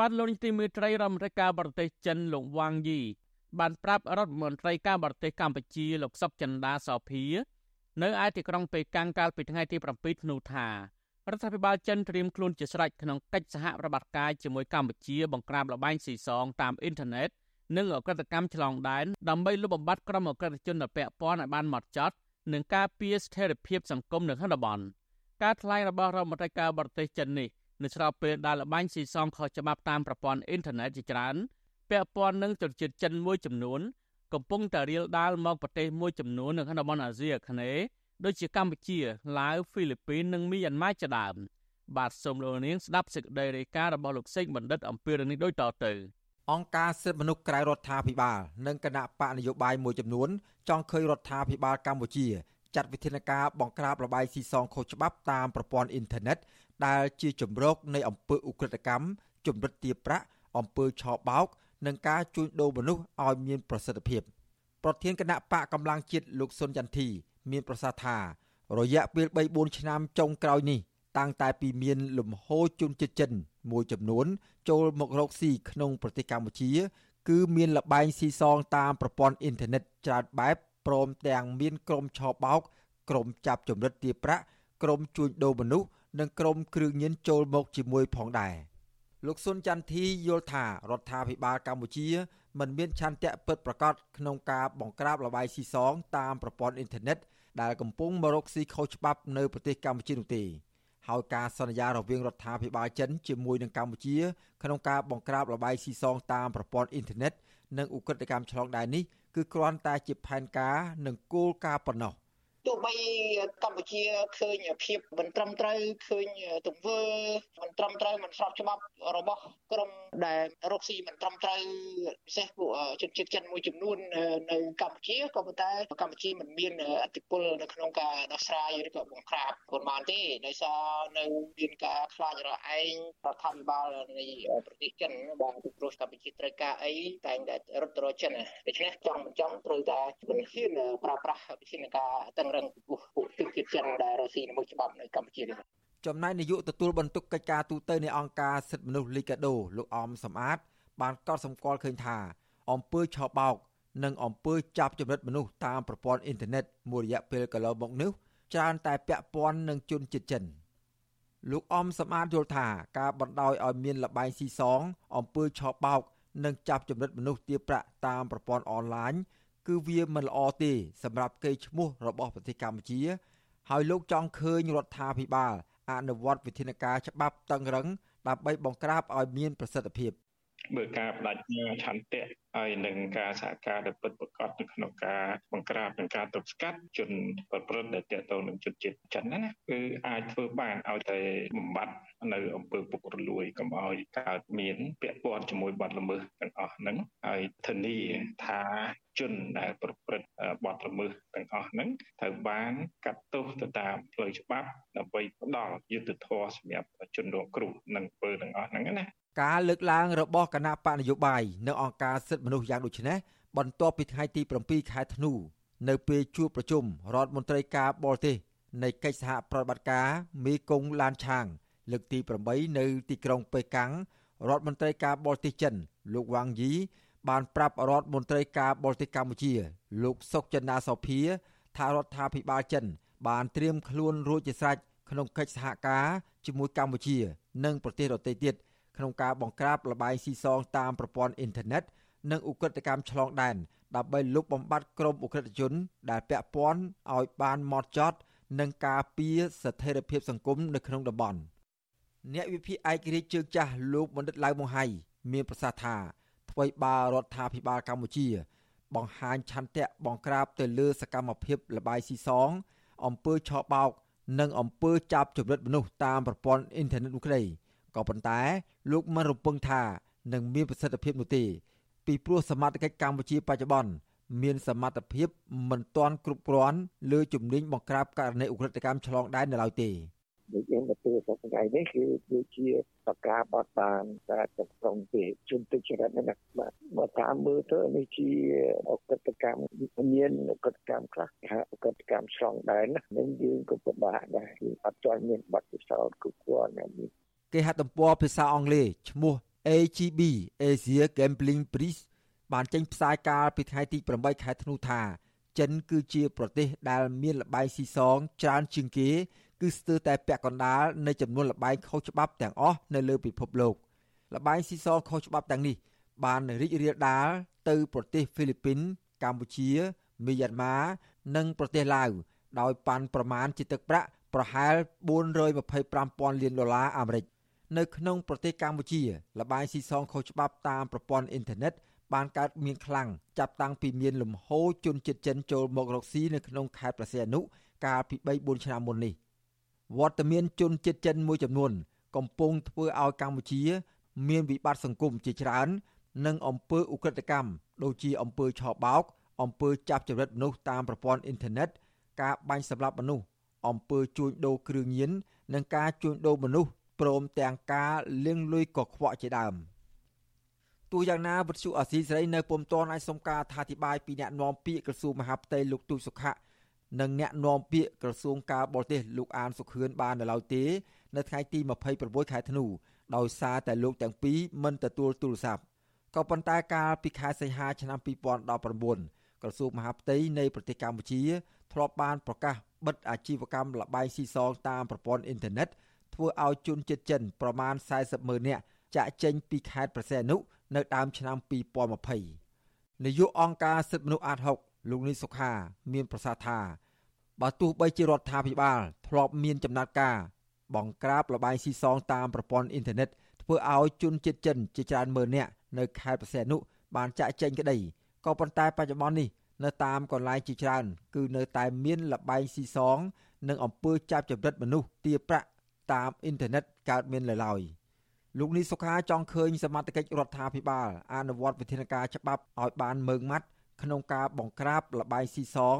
បានលោកនាយទីមេត្រីរដ្ឋមន្ត្រីការបរទេសចិនលោកវ៉ាងយីបានប្រាប់រដ្ឋមន្ត្រីការបរទេសកម្ពុជាលោកសុកចិន្តាសោភា នៅឯទីក្រុងប៉េកាំងកាលពីថ្ងៃទី7ធ្នូថារដ្ឋាភិបាលចិនត្រៀមខ្លួនជាស្រេចក្នុងកិច្ចសហប្រតិបត្តិការជាមួយកម្ពុជាបង្ក្រាបលបែងស៊ីសងតាមអ៊ីនធឺណិតនិងអក្រិតកម្មឆ្លងដែនដើម្បីលុបបំបាត់ក្រុមអក្រិតជនដែលពាក់ព័ន្ធឲ្យបានហ្មត់ចត់និងការពារស្ថិរភាពសង្គមនៅក្នុងតំបន់ការថ្លែងរបស់រដ្ឋមន្ត្រីការបរទេសចិននេះ នៅស្របពេលដែលលបាញ់ស៊ីសងខុសច្បាប់តាមប្រព័ន្ធអ៊ីនធឺណិតជាច្រើនពាក់ព័ន្ធនឹងជនជាតិចិនមួយចំនួនកំពុងតែរៀលដាលមកប្រទេសមួយចំនួននៅក្នុងតំបន់អាស៊ីអាគ្នេយ៍ដូចជាកម្ពុជាឡាវហ្វីលីពីននិងមីយ៉ាន់ម៉ាជាដើមបាទសូមលោកនាងស្ដាប់សេចក្តីរាយការណ៍របស់លោកសេកបណ្ឌិតអំពីរឿងនេះដូចតទៅអង្គការសិទ្ធិមនុស្សក្រៅរដ្ឋាភិបាលនិងគណៈបកនយោបាយមួយចំនួនចង់ឃើញរដ្ឋាភិបាលកម្ពុជាចាត់វិធានការបង្ក្រាបលបាយស៊ីសងខុសច្បាប់តាមប្រព័ន្ធអ៊ីនធឺណិត ដែលជាជំរកនៃអំពើឧក្រិដ្ឋកម្មជំរិតទារប្រាក់អំពើឆបោក និងការជួញដូរមនុស្សឲ្យមានប្រសិទ្ធភាពប្រធានគណៈបកកម្លាំងជាតិលោកសុនចន្ទធី មានប្រសាសន៍ថា រយៈពេល3-4ឆ្នាំចុងក្រោយនេះតាំងតែពីមានលំហូរជនជាតិចិន មួយចំនួន ចូលមករកស៊ីក្នុងប្រទេសកម្ពុជា គឺមានលបែងស៊ីសងតាមប្រព័ន្ធអ៊ីនធឺណិតច្រើនបែបព្រមទាំងមានក្រុមឆបោកក្រុមចាប់ចម្រិតទារប្រាក់ក្រុមជួញដូរមនុស្ស និងក្រុមគ្រឿងញៀនចូលមកជាមួយផងដែរលោកសុនចន្ទធីយល់ថារដ្ឋាភិបាលកម្ពុជាមិនមានឆន្ទៈពិតប្រាកដក្នុងការបង្ក្រាបលបាយស៊ីសងតាមប្រព័ន្ធអ៊ីនធឺណិតដែលកំពុងមករកស៊ីខុសច្បាប់នៅប្រទេសកម្ពុជានោះទេហើយការសន្យារវាងរដ្ឋាភិបាលចិនជាមួយនឹងកម្ពុជាក្នុងការបង្ក្រាបលបាយស៊ីសងតាមប្រព័ន្ធអ៊ីនធឺណិតនិងឧក្រិដ្ឋកម្មឆ្លងដែននេះគឺគ្រាន់តែជាផែនការនិងគោលការណ៍ប៉ុណ្ណោះ ទោះបីកម្ពុជាឃើញភាពមិនត្រឹមត្រូវឃើញទង្វើមិនត្រឹមត្រូវមិនស្របច្បាប់របស់ក្រមដែលរកស៊ីមិនត្រឹមត្រូវពិសេសពួកជនជាតិចិនមួយចំនួននៅកម្ពុជាក៏ប៉ុន្តែកម្ពុជាមិនមានអធិបុលនៅក្នុងការដោះស្រាយឬក៏បង្ក្រាបខ្លួនបានទេដោយសារនៅមានការខ្លាចរឯងរដ្ឋាភិបាលនៃប្រទេសចិនបានព្រោះកម្ពុជាត្រូវការអីតែងតែរត់ទៅរកចិនដូច្នេះចង់មិនចង់ត្រូវតែជំនឿប្រើប្រាស់វិធានការតឹងរឹងពួកពួកជនជាតិចិនដែលរស់ស៊ីនៅមួយច្បាប់នៅកម្ពុជានេះចំណែកនាយកទទួលបន្ទុកកិច្ចការទូតនៃអង្គការសិទ្ធិមនុស្សលីកាដូលោកអមសំអាត បានកត់សម្គាល់ឃើញថាអំពើឆបោក និងអំពើចាប់ចម្រិតមនុស្សតាមប្រព័ន្ធអ៊ីនធឺណិតមួយរយៈពេលកន្លងមកនេះច្រើនតែពាក់ព័ន្ធនឹងជនជាតិចិនលោកអំសម្បត្តិយល់ថាការបណ្ដោយឲ្យមានលបែងស៊ីសងអំពើឆបោក និងចាប់ចំណិតមនុស្សទារប្រាក់តាមប្រព័ន្ធអនឡាញ គឺវាមិនល្អទេសម្រាប់កេរ្តិ៍ឈ្មោះរបស់ប្រទេសកម្ពុជា ហើយលោកចង់ឃើញរដ្ឋាភិបាលអនុវត្តវិធានការច្បាប់តឹងរឹងដើម្បីបង្ក្រាបឲ្យមានប្រសិទ្ធភាព បើការបដិញ្ញាឆន្ទៈហើយនឹងការសហការដែលពិតប្រាកដនៅក្នុងការបង្ក្រាបនិងការទប់ស្កាត់ជនប្រព្រឹត្តដែលទាក់ទងនឹងជនជាតិចិនណាគឺអាចធ្វើបានឲ្យតែបំបត្តិនៅអំពើពុករលួយកុំឲ្យកើតមានពាក់ព័ន្ធជាមួយបទល្មើសទាំងអស់ហ្នឹងហើយធានាថាជនដែលប្រព្រឹត្តបទល្មើសទាំងអស់ហ្នឹងត្រូវបានកាត់ទោសទៅតាមផ្លូវច្បាប់ដើម្បីផ្ដល់យុត្តិធម៌សម្រាប់ជនរងគ្រោះនិងអំពើទាំងអស់ហ្នឹងណា ការលើកឡើងរបស់គណៈបកនយោបាយនៅអង្គការសិទ្ធិមនុស្សយ៉ាងដូចនេះបន្ទាប់ពីថ្ងៃទី7ខែធ្នូនៅពេលជួបប្រជុំរដ្ឋមន្ត្រីការបរទេសនៃកិច្ចសហប្រតិបត្តិការមេគង្គឡានឆាង លើកទី8នៅទីក្រុងប៉េកាំងរដ្ឋមន្ត្រីការបរទេសចិន លោកវ៉ាងយីបានប្រាប់រដ្ឋមន្ត្រីការបរទេសកម្ពុជា លោកសុកចិន្តាសោភាថារដ្ឋាភិបាលចិន បានត្រៀមខ្លួនរួចជាស្រេចក្នុងកិច្ចសហការជាមួយកម្ពុជា និងប្រទេសដទៃទៀត ក្នុងការបង្ក្រាបលបែងស៊ីសងតាមប្រព័ន្ធអ៊ីនធឺណិតនិងឧក្រិដ្ឋកម្មឆ្លងដែនដើម្បីលុបបំបាត់ក្រុមឧក្រិដ្ឋជន ដែលពាក់ព័ន្ធឲ្យបានម៉ត់ចត់និងការពារស្ថិរភាពសង្គមនៅក្នុងតំបន់អ្នកវិភាគឯករាជ្យជើងចាស់លោកបណ្ឌិតឡៅម៉ុងហៃមានប្រសាសន៍ថាអ្វីបើរដ្ឋាភិបាលកម្ពុជា បង្ហាញឆន្ទៈបង្ក្រាបទៅលើសកម្មភាពលបាយស៊ីសងអំពើឆបោក និងអំពើចាប់ជំរិតមនុស្សតាមប្រព័ន្ធអ៊ីនធឺណិតនោះក្តី ក៏ប៉ុន្តែលោកមិនរំពឹងថានឹងមានប្រសិទ្ធភាពនោះទេពីព្រោះសមត្ថកិច្ចកម្ពុជាបច្ចុប្បន្នមានសមត្ថភាពមិនទាន់គ្រប់គ្រាន់លើជំនាញបង្ក្រាបករណីឧក្រិដ្ឋកម្មឆ្លងដែននៅឡើយទេដូចយើងទៅសប្តាហ៍នេះគឺគឺជាបកាបត់បានការចក្រុងពីជនទុច្ចរិតណាបាទបើតាមមើលទៅនេះជាអកតកម្មមានអកតកម្មខ្លះថាអកតកម្មឆ្លងដែននឹងយើងក៏ពិបាកដែរគឺអត់ទាន់មានបទពិសោធន៍គ្រប់គ្រាន់ណា គេហទំព័រភាសាអង់គ្លេសឈ្មោះ AGB Asia Gambling Prize បានចេញផ្សាយកាលពីថ្ងៃទី8ខែធ្នូថា ចិនគឺជាប្រទេសដែលមានលបែងស៊ីសងច្រើនជាងគេ គឺស្ទើរតែពាក់កណ្ដាលនៃចំនួនលបែងខុសច្បាប់ទាំងអស់នៅលើពិភពលោកលបែងស៊ីសងខុសច្បាប់ទាំងនេះ បានរីករាលដាលទៅប្រទេសហ្វីលីពីន កម្ពុជាមីយ៉ាន់ម៉ានិងប្រទេសឡាវដោយប៉ាន់ប្រមាណជាទឹកប្រាក់ប្រហែល425,000លានដុល្លារអាមេរិក នៅក្នុងប្រទេសកម្ពុជាលបាយស៊ីសងខុសច្បាប់តាមប្រព័ន្ធអ៊ីនធឺណិតបានកើតមានខ្លាំងចាប់តាំងពីមានលំហូរជនជាតិចិនចូលមករកស៊ីនៅក្នុងខេត្តប្រសេអនុកាលពី3 4ឆ្នាំមុននេះវត្តមានជនជាតិចិនមួយចំនួន កំពុងធ្វើឲ្យកម្ពុជា មានវិបត្តិសង្គមជាច្រើន និងអំពើឧក្រិដ្ឋកម្មដូចជាអំពើឆបោកអំពើចាប់ចរិតមនុស្សតាមប្រព័ន្ធអ៊ីនធឺណិតការបាញ់សម្លាប់មនុស្សអំពើជួញដូរគ្រឿងញៀននិងការជួញដូរមនុស្ស ព្រមទាំងការលាងលុយកខ្វក់ជាដើមទោះយ៉ាងណាវិទ្យុអាស៊ីសេរីនៅពុំទាន់អាចសុំការអធិប្បាយពីអ្នកនាំពាក្យក្រសួងមហាផ្ទៃលោកទូចសុខៈនិងអ្នកនាំពាក្យក្រសួងការបរទេសលោកអានសុខឿនបាននៅឡើយទេនៅថ្ងៃទី26ខែធ្នូដោយសារតែលោកទាំងពីរមិនទទួលទូរស័ព្ទក៏ប៉ុន្តែកាលពីខែសីហាឆ្នាំ2019ក្រសួងមហាផ្ទៃនៃប្រទេសកម្ពុជាធ្លាប់បានប្រកាសបិទអាជីវកម្មលបែងស៊ីសងតាមប្រព័ន្ធអ៊ីនធឺណិត ធ្វើឲ្យជនជាតិចិនប្រមាណ40ម៉ឺននាក់ចាក់ចេញពីខេត្តប្រសេអនុនៅដើមឆ្នាំ2020នាយកអង្គការសិទ្ធិមនុស្សអាត6លោកនីសុខា មានប្រសាសន៍ថាបើទោះបីជារដ្ឋាភិបាលធ្លាប់មានចំណាត់ការ បង្ក្រាបលបែងស៊ីសងតាមប្រព័ន្ធអ៊ីនធឺណិតធ្វើឲ្យជនជាតិចិនជាច្រើនម៉ឺននាក់នៅខេត្តប្រសេអនុបានចាក់ចេញក្តីក៏ប៉ុន្តែបច្ចុប្បន្ននេះនៅតាមកន្លែងជាច្រើន គឺនៅតែមានលបែងស៊ីសង និងអំពើចាប់ចម្រិតមនុស្សទាប្រាក់ តាមអ៊ីនធឺណិតកើតមាននៅឡើយលោកនីសុខាចង់ឃើញសមត្ថកិច្ចរដ្ឋាភិបាលអនុវត្តវិធានការច្បាប់ឲ្យបានម៉ឺងម៉ាត់ក្នុងការបង្ក្រាបលបាយស៊ីសង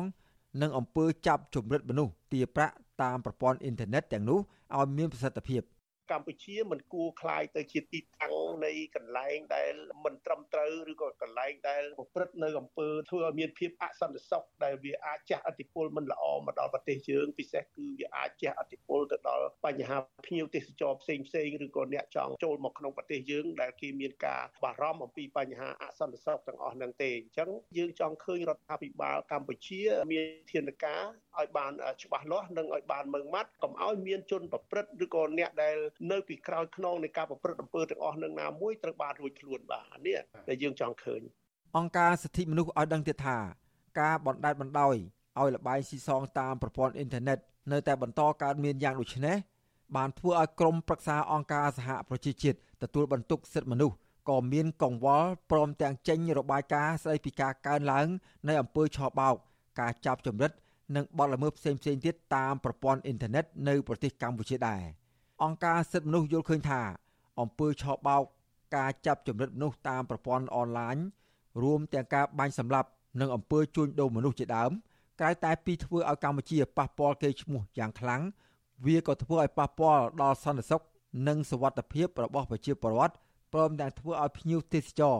និងអំពើចាប់ជំរិតមនុស្សទាប្រាក់តាមប្រព័ន្ធអ៊ីនធឺណិតទាំងនោះឲ្យមានប្រសិទ្ធភាព កម្ពុជាមិនគួរคลายទៅជាទីតាំងនៃកន្លែងដែលមិនត្រឹមត្រូវឬក៏កន្លែងដែលប្រព្រឹត្តនៅអំពើធ្វើឲ្យមានភាពអសន្តិសុខដែលវាអាចជះឥទ្ធិពលមិនល្អមកដល់ប្រទេសយើងពិសេសគឺវាអាចជះឥទ្ធិពលទៅដល់បញ្ហាភ្ញៀវទេសចរផ្សេងផ្សេងឬក៏អ្នកចង់ចូលមកក្នុងប្រទេសយើងដែលគេមានការបារម្ភអំពីបញ្ហាអសន្តិសុខទាំងអស់ហ្នឹងទេអញ្ចឹងយើងចង់ឃើញរដ្ឋាភិបាលកម្ពុជាមានធានាការឲ្យបានច្បាស់លាស់និងឲ្យបានម៉ឺងម៉ាត់កុំឲ្យមានជនប្រព្រឹត្តឬក៏អ្នកដែល នៅពីក្រោយខ្នងនៃការប្រព្រឹត្តអំពើទាំងអស់នឹងណាមួយត្រូវបានរួចខ្លួនបាទនេះដែលយើងចង់ឃើញអង្គការសិទ្ធិមនុស្សឲ្យដឹងទៀតថាការបណ្តែតបណ្តោយឲ្យលបាយស៊ីសងតាមប្រព័ន្ធអ៊ីនធឺណិតនៅតែបន្តកើតមានយ៉ាងដូចនេះបានធ្វើឲ្យក្រមប្រឹក្សាអង្គការសហប្រជាជាតិទទួលបន្ទុកសិទ្ធិមនុស្សក៏មានកង្វល់ព្រមទាំងចេញរបាយការណ៍ស្ដីពីការកើនឡើងនៃអំពើឆបោកការចាប់ចម្រិតនិងបទល្មើសផ្សេងៗទៀតតាមប្រព័ន្ធអ៊ីនធឺណិតនៅប្រទេសកម្ពុជាដែរ អង្គការសិទ្ធិមនុស្សយល់ឃើញថាអំពើឆបោកការចាប់ចម្រិតមនុស្សតាមប្រព័ន្ធអនឡាញរួមទាំងការបាញ់សម្លាប់និងអំពើជួញដូរមនុស្សជាដើមក្រៅតែពីធ្វើឲ្យកម្ពុជាប៉ះពាល់កេរ្តិ៍ឈ្មោះយ៉ាងខ្លាំងវាក៏ធ្វើឲ្យប៉ះពាល់ដល់សន្តិសុខនិងសុវត្ថិភាពរបស់ប្រជាពលរដ្ឋព្រមទាំងធ្វើឲ្យភ្ញៀវទេសចរ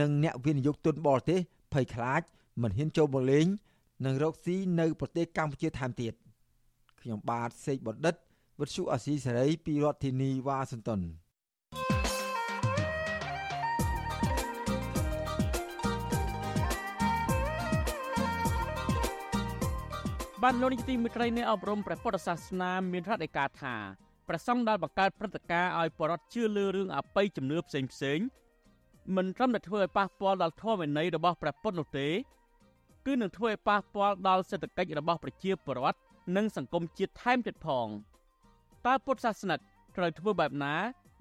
និងអ្នកវិនិយោគទុនបរទេសភ័យខ្លាចមិនហ៊ានចូលមកលេងនិងរកស៊ីនៅប្រទេសកម្ពុជាថែមទៀតខ្ញុំបាទសេកបណ្ឌិត វិទ្យុអាស៊ីសេរីពីរដ្ឋធានីវ៉ាស៊ីនតោនបានលោកនាយកទីមេត្រីនៃអប់រំព្រះពុទ្ធសាសនាមានរដ្ឋឯកាថាព្រះសង្ឃដែលបង្កើតព្រឹត្តិការណ៍ឲ្យបរិវត្តជឿលើរឿងអបិយជំនឿផ្សេងផ្សេងមិនត្រឹមតែធ្វើឲ្យប៉ះពាល់ដល់ធម៌វិន័យរបស់ព្រះពុទ្ធនោះទេ គឺនឹងធ្វើឲ្យប៉ះពាល់ដល់សេដ្ឋកិច្ចរបស់ប្រជាពលរដ្ឋនិងសង្គមជាតិថែមទៀតផង តើពុទ្ធសាសនិកត្រូវធ្វើបែបណា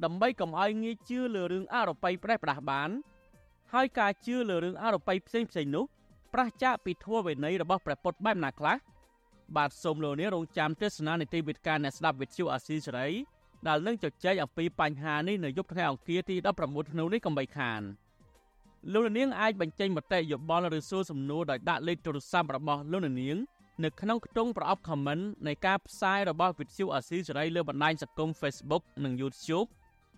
ដើម្បីកុំឲ្យងាយជឿលើរឿងអរូបីប្រេះផ្ដាស់បាន ហើយការជឿលើរឿងអរូបីផ្សេងផ្សេងនោះប្រះចាកពីធម៌វិន័យរបស់ព្រះពុទ្ធបែបណាខ្លះបាទសូមលោកនាងរងចាំទេសនានីតិវិទ្យាអ្នកស្ដាប់វិទ្យុអាស៊ីសេរីដែលនឹងជជែកអំពីបញ្ហានេះនៅយប់ថ្ងៃអង្គារទី19ធ្នូនេះកំបីខាន។លោកនាងអាចបញ្ចេញមតិយោបល់ឬសួរសំណួរដោយដាក់លេខទូរស័ព្ទរបស់លោកនាង នៅក្នុងខ្ទង់ប្រអប់ comment នៃការផ្សាយរបស់វិទ្យុអាស៊ីសេរីលើបណ្ដាញសង្គម Facebook និង YouTube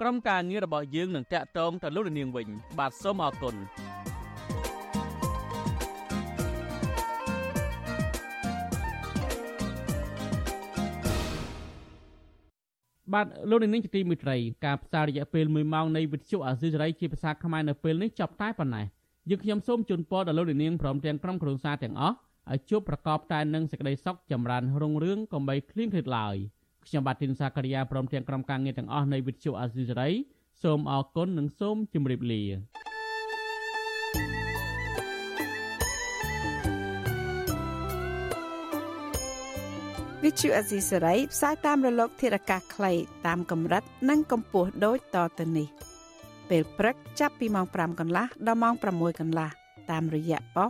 ក្រុមការងាររបស់យើងនឹងតាក់ទងទៅលោកនាងវិញ បាទសូមអរគុណបាទលោកនាងជាទីមេត្រីការផ្សាយរយៈពេល1ម៉ោងនៃវិទ្យុអាស៊ីសេរីជាភាសាខ្មែរនៅពេលនេះចប់តែប៉ុណ្ណេះយើងខ្ញុំសូមជូនពរដល់លោកនាងព្រមទាំងក្រុមគ្រួសារទាំងអស់ ឲ្យជួបប្រកបតែនឹងសេចក្តីសុខចម្រើនរុងរឿងកុំបីឃ្លៀងឃ្លាតឡើយខ្ញុំបាទធីនសាករិយាព្រមទាំងក្រុមការងារទាំងអស់នៃវិទ្យុអាស៊ីសេរីសូមអរគុណនិងសូមជម្រាបលាវិទ្យុអេស៊ីសរ៉ៃផ្សាយតាមរលក ធារកាសខ្លីតាមកម្រិត និងកម្ពស់ដូចតទៅនេះពេលព្រឹកចាប់ពីម៉ោង5កន្លះដល់ម៉ោង6កន្លះតាមរយៈប៉ុស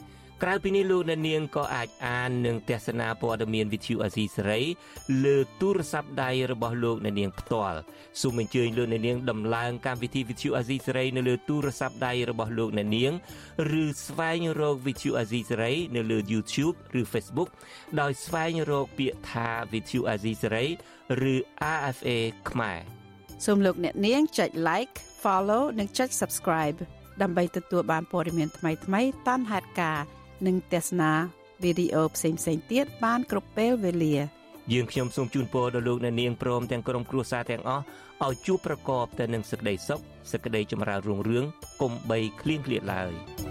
ក្រៅពីនេះលោកអ្នកនាងក៏អាចអាននិងទស្សនាព័ត៌មានវិទ្យុអាស៊ីសេរីលើទូរស័ព្ទដៃរបស់លោកអ្នកនាងផ្ទាល់សូមអញ្ជើញលោកអ្នកនាងដំឡើងកម្មវិធីវិទ្យុអាស៊ីសេរីនៅលើទូរស័ព្ទដៃរបស់លោកអ្នកនាងឬស្វែងរកវិទ្យុអាស៊ីសេរីនៅលើ YouTube ឬ Facebook ដោយស្វែងរកពាក្យថាវិទ្យុអាស៊ីសេរីឬ RFA ខ្មែរសូមលោកអ្នកនាងចុច like follow និងចុច subscribe ដើម្បីទទួលបានព័ត៌មានថ្មីៗតាមហេតុការណ៍ និងទស្សនាវីដេអូផ្សេងៗទៀតបានគ្រប់ពេលវេលាយើងខ្ញុំសូមជូនពរដល់លោកអ្នកនាងព្រមទាំងក្រុមគ្រួសារទាំងអស់ឲ្យជួបប្រកបតែនឹងសេចក្តីសុខសេចក្តីចម្រើនរុងរឿងកុំបីឃ្លៀងឃ្លាតឡើយ។